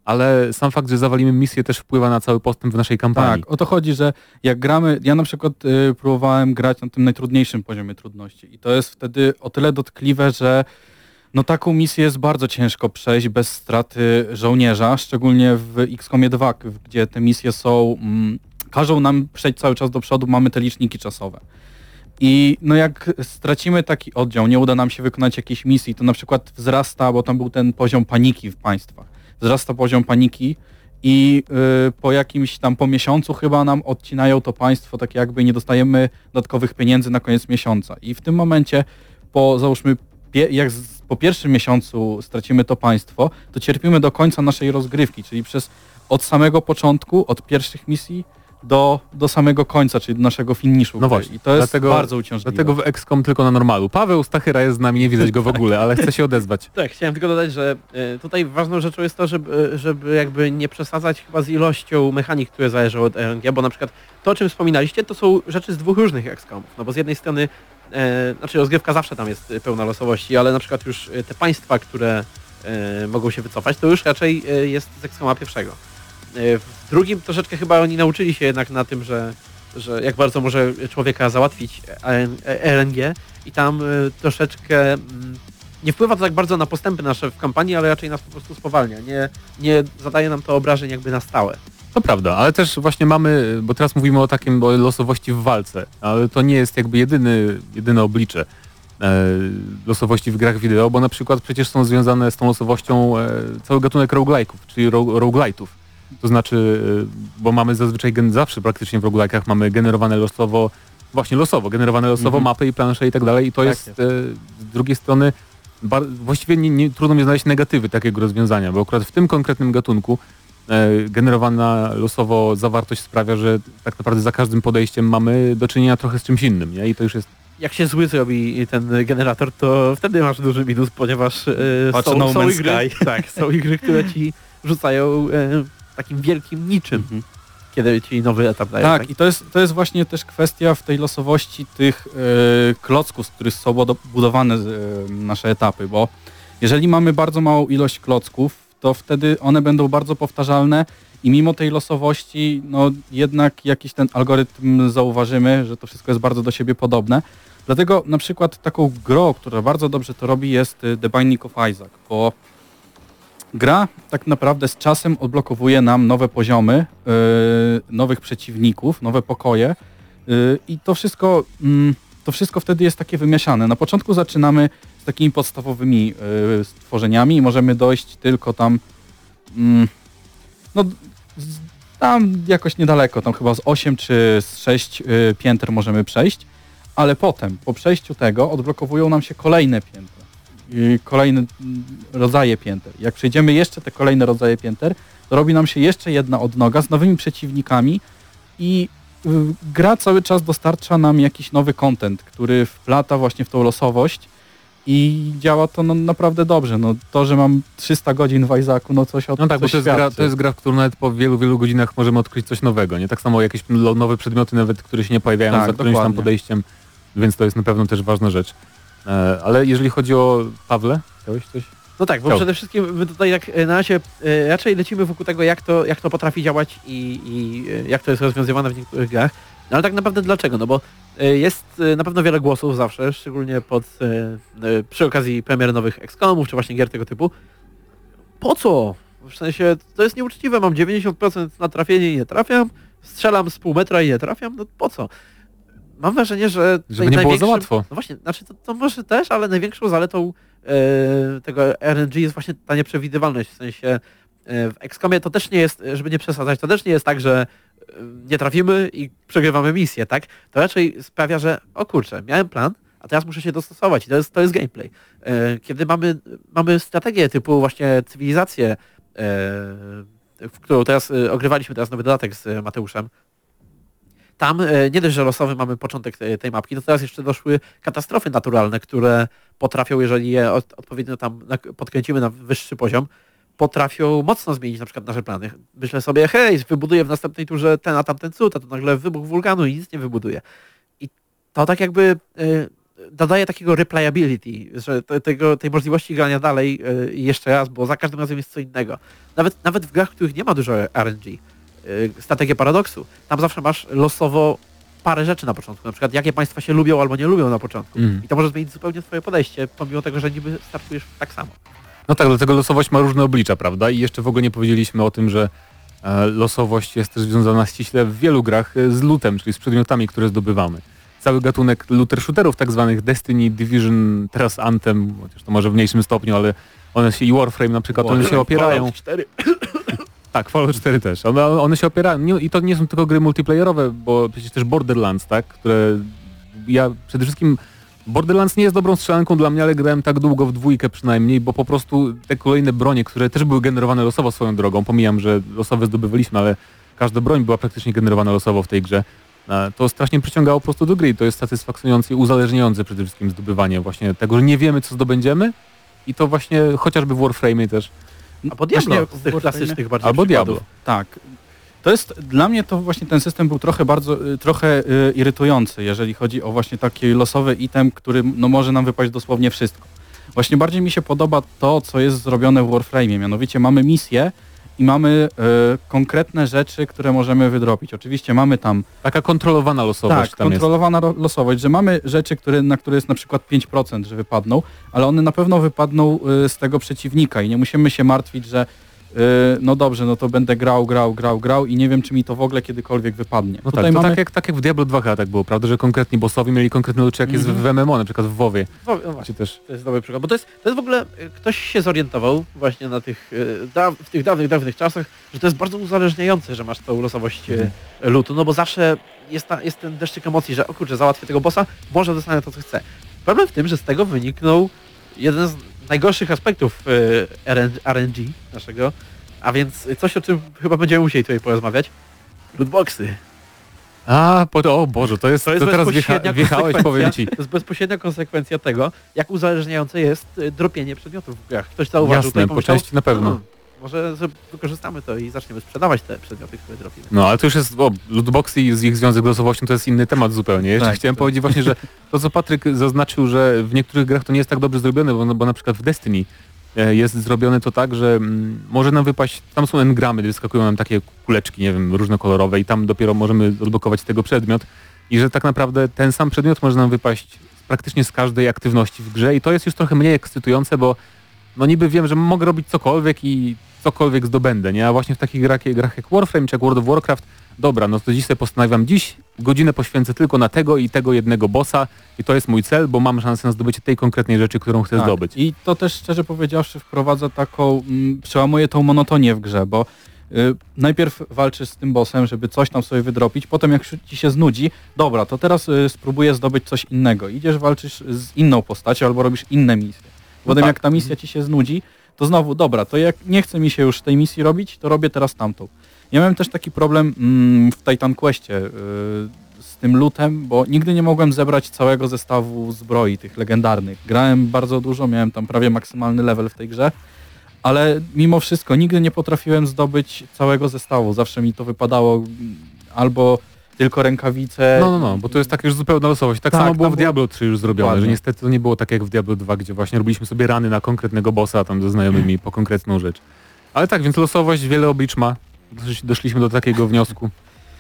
ale sam fakt, że zawalimy misję też wpływa na cały postęp w naszej kampanii.
Tak, o to chodzi, że jak gramy, ja na przykład y, próbowałem grać na tym najtrudniejszym poziomie trudności i to jest wtedy o tyle dotkliwe, że no taką misję jest bardzo ciężko przejść bez straty żołnierza, szczególnie w XCOMie 2, k- gdzie te misje są, mm, każą nam przejść cały czas do przodu, mamy te liczniki czasowe. I no jak stracimy taki oddział, nie uda nam się wykonać jakiejś misji, to na przykład wzrasta, bo tam był ten poziom paniki w państwach, wzrasta poziom paniki i y, po jakimś tam, po miesiącu chyba nam odcinają to państwo, tak jakby nie dostajemy dodatkowych pieniędzy na koniec miesiąca. I w tym momencie po, załóżmy, pie, jak z, po pierwszym miesiącu stracimy to państwo, to cierpimy do końca naszej rozgrywki, czyli przez od samego początku, od pierwszych misji do, do samego końca, czyli do naszego finiszu.
No właśnie,
I to jest
dlatego-
bardzo uciążliwe.
Dlatego w XCOM tylko na normalu. Paweł Stachyra jest z nami, nie widać go w *laughs* ogóle, ale chce się odezwać.
Tak, chciałem tylko dodać, że e, tutaj ważną rzeczą jest to, żeby, żeby jakby nie przesadzać chyba z ilością mechanik, które zależą od RNG, bo na przykład to, o czym wspominaliście, to są rzeczy z dwóch różnych XCOMów. No bo z jednej strony, e, znaczy rozgrywka zawsze tam jest pełna losowości, ale na przykład już te państwa, które e, mogą się wycofać, to już raczej e, jest z XCOMa pierwszego. W drugim troszeczkę chyba oni nauczyli się jednak na tym, że, że jak bardzo może człowieka załatwić RNG i tam troszeczkę mm, nie wpływa to tak bardzo na postępy nasze w kampanii, ale raczej nas po prostu spowalnia. Nie, nie zadaje nam to obrażeń jakby na stałe.
To prawda, ale też właśnie mamy, bo teraz mówimy o takim o losowości w walce, ale to nie jest jakby jedyny, jedyne oblicze e, losowości w grach wideo, bo na przykład przecież są związane z tą losowością e, cały gatunek roguelike'ów, czyli ro, roguelite'ów. To znaczy, e, bo mamy zazwyczaj zawsze praktycznie w roguelike'ach mamy generowane losowo, właśnie losowo, generowane losowo
Mhm.
mapy i plansze i tak dalej i to
Tak
jest,
jest.
E, z drugiej strony bar, właściwie nie, nie, trudno mi znaleźć negatywy takiego rozwiązania, bo akurat w tym konkretnym gatunku e, generowana losowo zawartość sprawia, że tak naprawdę za każdym podejściem mamy do czynienia trochę z czymś innym, nie? I to już jest...
Jak się zły zrobi ten generator, to wtedy masz duży minus, ponieważ e, są,
No
są, igry, tak, są igry, które ci rzucają e, takim wielkim niczym,
Mhm.
kiedy ci nowy etap dają.
Tak, i to jest, to jest właśnie też kwestia w tej losowości tych e, klocków, z których są budo- budowane e, nasze etapy, bo jeżeli mamy bardzo małą ilość klocków, to wtedy one będą bardzo powtarzalne i mimo tej losowości, no jednak jakiś ten algorytm zauważymy, że to wszystko jest bardzo do siebie podobne. Dlatego na przykład taką grą, która bardzo dobrze to robi jest e, The Binding of Isaac, bo gra tak naprawdę z czasem odblokowuje nam nowe poziomy, yy, nowych przeciwników, nowe pokoje yy, i to wszystko, mm, to wszystko wtedy jest takie wymieszane. Na początku zaczynamy z takimi podstawowymi yy, stworzeniami. I możemy dojść tylko tam mm, no tam jakoś niedaleko, tam chyba z 8 czy z 6 yy, pięter możemy przejść, ale potem po przejściu tego odblokowują nam się kolejne piętra kolejne mm, rodzaje pięter. Jak przejdziemy jeszcze te kolejne rodzaje pięter, to robi nam się jeszcze jedna odnoga z nowymi przeciwnikami i y, gra cały czas dostarcza nam jakiś nowy content, który wplata właśnie w tą losowość i działa to no, naprawdę dobrze. No, to, że mam 300 godzin w Isaacu, no coś o
No tak, bo to jest, gra, to jest gra, w którą nawet po wielu, wielu godzinach możemy odkryć coś nowego, nie? Tak samo jakieś nowe przedmioty nawet, które się nie pojawiają
Tak,
za którymś tam
dokładnie.
podejściem, więc to jest na pewno też ważna rzecz. E, ale jeżeli chodzi o Pawle, chciałeś coś?
No tak, bo
Chciał.
przede wszystkim my tutaj jak e, na razie e, raczej lecimy wokół tego, jak to, jak to potrafi działać i, i jak to jest rozwiązywane w niektórych grach. No ale tak naprawdę dlaczego? No bo jest na pewno wiele głosów zawsze, szczególnie pod, przy okazji premier nowych XCOMów, czy właśnie gier tego typu. Po co? W sensie, to jest nieuczciwe, mam 90% na trafienie i nie trafiam, strzelam z pół metra i nie trafiam, no po co? Mam wrażenie, że...
Żeby nie było za łatwo.
no właśnie, znaczy to, to może też, ale największą zaletą e, tego RNG jest właśnie ta nieprzewidywalność. W sensie e, w XCOMie to też nie jest, żeby nie przesadzać, to też nie jest tak, że e, nie trafimy i przegrywamy misję, tak? To raczej sprawia, że o kurczę, miałem plan, a teraz muszę się dostosować i to jest, to jest gameplay. E, kiedy mamy, mamy strategię typu właśnie cywilizację, e, w którą teraz e, ogrywaliśmy teraz nowy dodatek z Mateuszem, tam e, nie dość, że losowy mamy początek tej, tej mapki, to teraz jeszcze doszły katastrofy naturalne, które potrafią, jeżeli je od, odpowiednio tam podkręcimy na wyższy poziom, potrafią mocno zmienić na przykład nasze plany. Myślę sobie, hej, wybuduję w następnej turze ten, a tamten cud, a to nagle wybuch wulkanu i nic nie wybuduje. I to tak jakby e, dodaje takiego replayability, że te, tego, tej możliwości grania dalej e, jeszcze raz, bo za każdym razem jest co innego. Nawet, nawet w grach, w których nie ma dużo RNG, strategię paradoksu. Tam zawsze masz losowo parę rzeczy na początku. Na przykład jakie państwa się lubią albo nie lubią na początku.
Mhm.
I to może zmienić zupełnie twoje podejście, pomimo tego, że niby startujesz tak samo.
No tak, dlatego losowość ma różne oblicza, prawda? I jeszcze w ogóle nie powiedzieliśmy o tym, że e, losowość jest też związana ściśle w wielu grach e, z lootem, czyli z przedmiotami, które zdobywamy. Cały gatunek looter shooterów, tak zwanych Destiny, Division, teraz Anthem, chociaż to może w mniejszym stopniu, ale one się i Warframe na przykład, one się opierają. *coughs*
4.
Tak, Fallout 4 też. One, one się opierają. Nie, I to nie są tylko gry multiplayerowe, bo przecież też Borderlands, tak? Które ja przede wszystkim Borderlands nie jest dobrą strzelanką dla mnie, ale grałem tak długo w dwójkę przynajmniej, bo po prostu te kolejne bronie, które też były generowane losowo swoją drogą, pomijam, że losowe zdobywaliśmy, ale każda broń była praktycznie generowana losowo w tej grze, to strasznie przyciągało po prostu do gry i to jest satysfakcjonujące i uzależniające przede wszystkim zdobywanie właśnie tego, że nie wiemy co zdobędziemy i to właśnie chociażby w Warframe też.
A po Diablo
Właśnie
z tych klasycznych bardziej
Albo
przykładów.
Diablo.
Tak. To jest, dla mnie to właśnie ten system był trochę bardzo, y, trochę y, irytujący, jeżeli chodzi o właśnie taki losowy item, który no, może nam wypaść dosłownie wszystko. Właśnie bardziej mi się podoba to, co jest zrobione w Warframe, mianowicie mamy misję i mamy e, konkretne rzeczy, które możemy wydropić. Oczywiście mamy tam
Taka kontrolowana losowość
tak,
jest.
kontrolowana ro- losowość, że mamy rzeczy, które, na które jest na przykład 5%, że wypadną, ale one na pewno wypadną y, z tego przeciwnika i nie musimy się martwić, że no dobrze, no to będę grał, grał, grał, grał i nie wiem, czy mi to w ogóle kiedykolwiek wypadnie.
No
Tutaj
tak,
mamy...
tak, jak, tak jak w Diablo 2 chyba tak było, prawda, że konkretni bossowie mieli konkretne rzeczy, jak jest w MMO, na przykład w WoWie.
No, no właśnie.
Też...
To jest dobry przykład, bo to jest, to jest w ogóle, y, ktoś się zorientował właśnie na tych, y, da, w tych dawnych, dawnych czasach, że to jest bardzo uzależniające, że masz tą losowość y, lutu, no bo zawsze jest, ta, jest ten deszczyk emocji, że o kurczę, załatwię tego bossa, może dostanę to, co chcę. Problem w tym, że z tego wyniknął jeden z najgorszych aspektów RN- RNG naszego, a więc coś, o czym chyba będziemy musieli tutaj porozmawiać. Lootboxy.
A, po, o Boże, to jest, to,
To jest
teraz wjecha,
bezpośrednia
wjechałeś, powiem Ci.
To jest bezpośrednia konsekwencja tego, jak uzależniające jest y, dropienie przedmiotów w grach. Ktoś zauważył to
Jasne, po części na pewno.
"Hmm, może wykorzystamy to i zaczniemy sprzedawać te przedmioty, które dropimy.
No, ale to już jest, o, lootboxy i z ich związek z losowością to jest inny temat zupełnie. Jeszcze
Tak,
chciałem
to-
powiedzieć właśnie, że to co Patryk zaznaczył, że w niektórych grach to nie jest tak dobrze zrobione, bo, no, bo na przykład w Destiny e, jest zrobione to tak, że mm, może nam wypaść, tam są engramy, wyskakują nam takie kuleczki, nie wiem, różnokolorowe i tam dopiero możemy odblokować tego przedmiot i że tak naprawdę ten sam przedmiot może nam wypaść praktycznie z każdej aktywności w grze i to jest już trochę mniej ekscytujące, bo no niby wiem, że mogę robić cokolwiek i cokolwiek zdobędę, nie? A właśnie w takich grach, grach jak Warframe czy jak World of Warcraft, dobra, no to dziś sobie postanawiam, dziś godzinę poświęcę tylko na tego i tego jednego bossa i to jest mój cel, bo mam szansę na zdobycie tej konkretnej rzeczy, którą chcę
Tak.
zdobyć.
I to też szczerze powiedziawszy wprowadza taką, mm, przełamuje tą monotonię w grze, bo y, najpierw walczysz z tym bossem, żeby coś tam sobie wydropić, potem jak ci się znudzi, dobra, to teraz y, spróbuję zdobyć coś innego. Idziesz, walczysz z inną postacią albo robisz inne misje. Potem
tak.
jak ta misja ci się znudzi, to znowu, dobra, to jak nie chce mi się już tej misji robić, to robię teraz tamtą. Ja miałem też taki problem mm, w Titan Questie y, z tym lutem, bo nigdy nie mogłem zebrać całego zestawu zbroi, tych legendarnych. Grałem bardzo dużo, miałem tam prawie maksymalny level w tej grze, ale mimo wszystko nigdy nie potrafiłem zdobyć całego zestawu. Zawsze mi to wypadało mm, albo tylko rękawice.
No, no, no, bo to jest taka już zupełna losowość. Tak,
Tak,
samo było
tam
w Diablo 3 już zrobione,
Dokładnie.
że niestety to nie było tak jak w Diablo 2, gdzie właśnie robiliśmy sobie rany na konkretnego bossa tam ze znajomymi po konkretną rzecz. Ale tak, więc losowość wiele oblicz ma. Dosz- Doszliśmy do takiego wniosku.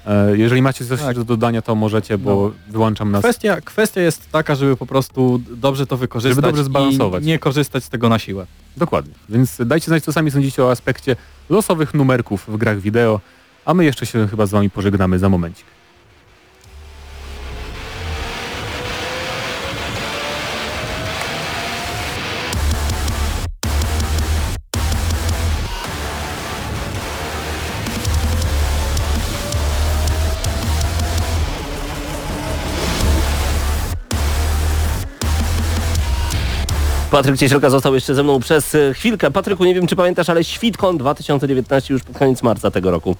E, Jeżeli macie coś
Tak.
do dodania, to możecie, bo
No.
wyłączam nas.
Kwestia, kwestia jest taka, żeby po prostu dobrze to wykorzystać
Żeby dobrze zbalansować.
i nie korzystać z tego na siłę.
Dokładnie. Więc dajcie znać, co sami sądzicie o aspekcie losowych numerków w grach wideo, a my jeszcze się chyba z wami pożegnamy za momencik.
Patryk Ciesielka został jeszcze ze mną przez e, chwilkę. Patryku, nie wiem czy pamiętasz, ale Świtkon 2019 już pod koniec marca tego roku.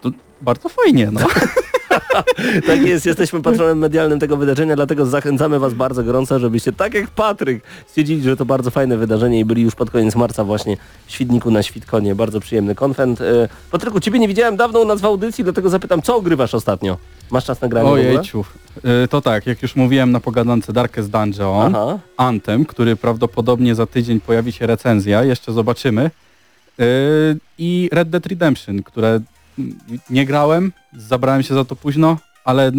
To bardzo fajnie, no. *laughs* *laughs*
Tak jest, jesteśmy patronem medialnym tego wydarzenia, dlatego zachęcamy Was bardzo gorąco, żebyście tak jak Patryk stwierdzili, że to bardzo fajne wydarzenie i byli już pod koniec marca właśnie w Świdniku na Świdkonie. Bardzo przyjemny konwent. E, Patryku, Ciebie nie widziałem dawno u nas w audycji, dlatego zapytam, co ogrywasz ostatnio? Masz czas na granie w ogóle?
Ojejciu. Y, To tak, jak już mówiłem na pogadance Darkest Dungeon,
Aha.
Anthem, który prawdopodobnie za tydzień pojawi się recenzja, jeszcze zobaczymy. Yy, I Red Dead Redemption, które nie grałem, zabrałem się za to późno, ale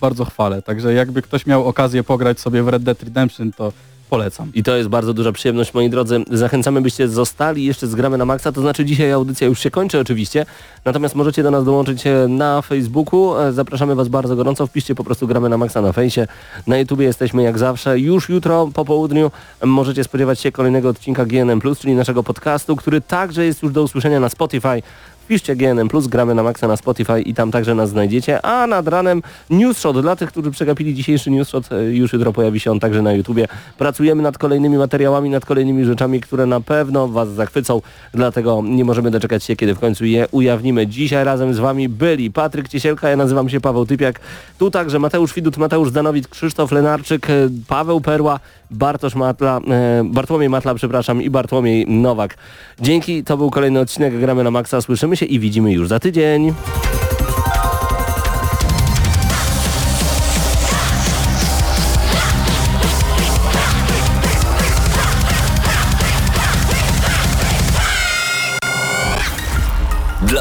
bardzo chwalę. Także jakby ktoś miał okazję pograć sobie w Red Dead Redemption, to polecam.
I to jest bardzo duża przyjemność, moi drodzy. Zachęcamy, byście zostali jeszcze z Gramy na Maxa, to znaczy dzisiaj audycja już się kończy oczywiście, natomiast możecie do nas dołączyć e, na Facebooku. E, Zapraszamy Was bardzo gorąco, wpiszcie po prostu Gramy na Maxa na fejsie. Na YouTubie jesteśmy jak zawsze. Już jutro po południu możecie spodziewać się kolejnego odcinka GNM+, czyli naszego podcastu, który także jest już do usłyszenia na Spotify. Wpiszcie GNM+, gramy na maksa na Spotify i tam także nas znajdziecie. A nad ranem Newsshot. Dla tych, którzy przegapili dzisiejszy Newsshot, e, już jutro pojawi się on także na YouTubie. Pracujemy nad kolejnymi materiałami, nad kolejnymi rzeczami, które na pewno Was zachwycą. Dlatego nie możemy doczekać się, kiedy w końcu je ujawnimy. Dzisiaj razem z Wami byli Patryk Ciesielka, ja nazywam się Paweł Typiak. Tu także Mateusz Widut, Mateusz Zdanowicz, Krzysztof Lenarczyk, e, Paweł Perła, Bartosz Matla, e, Bartłomiej Matla, przepraszam, i Bartłomiej Nowak. Dzięki, to był kolejny odcinek Gramy na Maxa. Słyszymy się i widzimy już za tydzień.